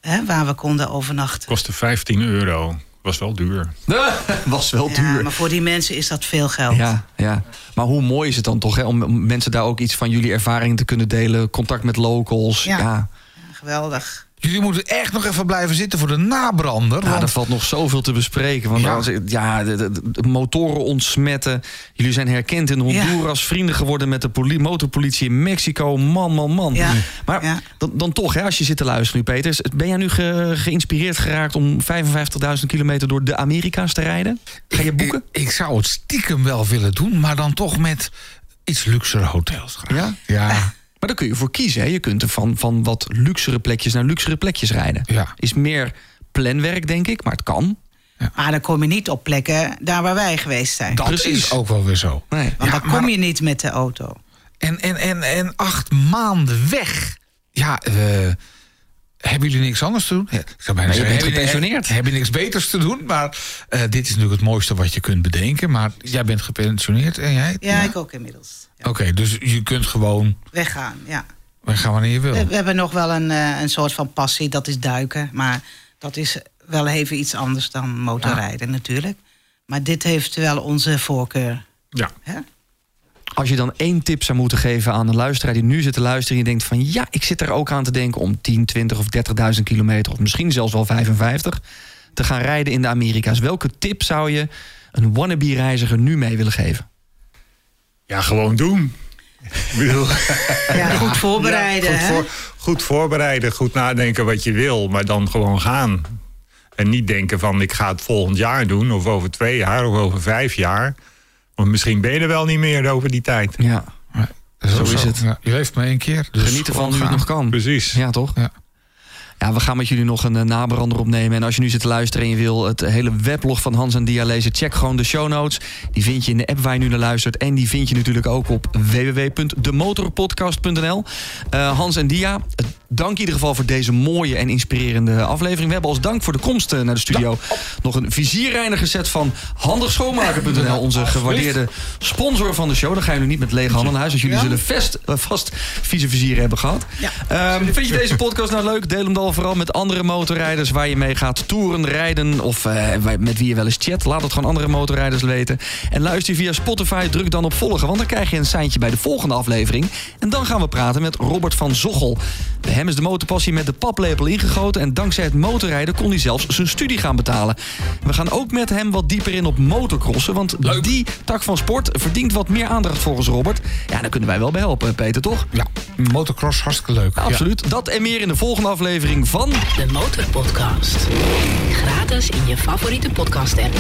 Hè, waar we konden overnachten. Kostte 15 euro. Was wel duur. Was wel Ja, duur. maar voor die mensen is dat veel geld. Ja, ja. Maar hoe mooi is het dan toch hè, om, mensen daar ook iets van jullie ervaring te kunnen delen? Contact met locals. Ja. Geweldig. Jullie moeten echt nog even blijven zitten voor de nabrander. want- er valt nog zoveel te bespreken. Want Ja. ja, de, de- de motoren ontsmetten. Jullie zijn herkend in Honduras. Vrienden geworden met de poli- motorpolitie in Mexico. Man, man, man. Ja. Maar Ja. dan, dan toch, hè, als je zit te luisteren nu, Peter. Ben jij nu ge- geïnspireerd geraakt om 55.000 kilometer door de Amerika's te rijden? Ga je boeken? Ik, ik zou het stiekem wel willen doen, maar dan toch met iets luxere hotels graag. Ja? Ja. Maar daar kun je voor kiezen. Hè? Je kunt er van, van wat luxere plekjes naar luxere plekjes rijden. Ja. Is meer planwerk, denk ik, maar het kan. Maar dan kom je niet op plekken daar waar wij geweest zijn. Dat Precies. is ook wel weer zo. Nee. Want Ja, dan kom maar- je niet met de auto. En, en, en, en acht maanden weg. Ja, eh, hebben jullie niks anders te doen? Ja, ik zou bijna zeggen, gepensioneerd. Heb, heb je niks beters te doen? Maar eh, dit is natuurlijk het mooiste wat je kunt bedenken. Maar jij bent gepensioneerd en jij? Ja, ik ook inmiddels. Oké, dus je kunt gewoon Weggaan, ja. weggaan wanneer je wil. We, we hebben nog wel een, eh, een soort van passie, dat is duiken. Maar dat is wel even iets anders dan motorrijden natuurlijk. Maar dit heeft wel onze voorkeur. Ja. Hè? Als je dan één tip zou moeten geven aan een luisteraar die nu zit te luisteren... en je denkt van ja, ik zit er ook aan te denken om 10, 20 of 30.000 kilometer... of misschien zelfs wel 55, te gaan rijden in de Amerika's. Welke tip zou je een wannabe-reiziger nu mee willen geven? Ja, gewoon doen. Ik bedoel, Ja, goed voorbereiden. Ja, goed, voor- goed voorbereiden, goed nadenken wat je wil, maar dan gewoon gaan. En niet denken van ik ga het volgend jaar doen, of over twee jaar, of over vijf jaar. Want misschien ben je er wel niet meer over die tijd. Ja, Zo is het. Ja, je leeft maar één keer. Dus geniet ervan nu het nog kan. Precies. Ja, toch? Ja. Ja, we gaan met jullie nog een uh, nabrander opnemen. En als je nu zit te luisteren en je wil het hele weblog van Hans en Dia lezen... check gewoon de show notes. Die vind je in de app waar je nu naar luistert. En die vind je natuurlijk ook op www.demotorpodcast.nl. Eh, Hans en Dia, eh, dank in ieder geval voor deze mooie en inspirerende aflevering. We hebben als dank voor de komst eh, naar de studio... nog een vizierreiniger set van handigschoonmaken.nl. Onze gewaardeerde sponsor van de show. Dan gaan jullie niet met lege handen naar huis. Want jullie zullen vast, eh, vast vieze vizieren hebben gehad. Ehm, vind je deze podcast nou leuk? Deel hem dan vooral met andere motorrijders waar je mee gaat toeren, rijden of eh, met wie je wel eens chat. Laat het gewoon andere motorrijders weten. En luister via Spotify, druk dan op volgen, want dan krijg je een seintje bij de volgende aflevering. En dan gaan we praten met Robert van Zochel. We hem is de motorpassie met de paplepel ingegoten... en dankzij het motorrijden kon hij zelfs zijn studie gaan betalen. We gaan ook met hem wat dieper in op motocrossen... want die tak van sport verdient wat meer aandacht volgens Robert. Ja, daar kunnen wij wel bij helpen, Peter, toch? Ja, motocross hartstikke leuk. Ja, absoluut. Dat en meer in de volgende aflevering van... De Motorpodcast. Gratis in je favoriete podcast app.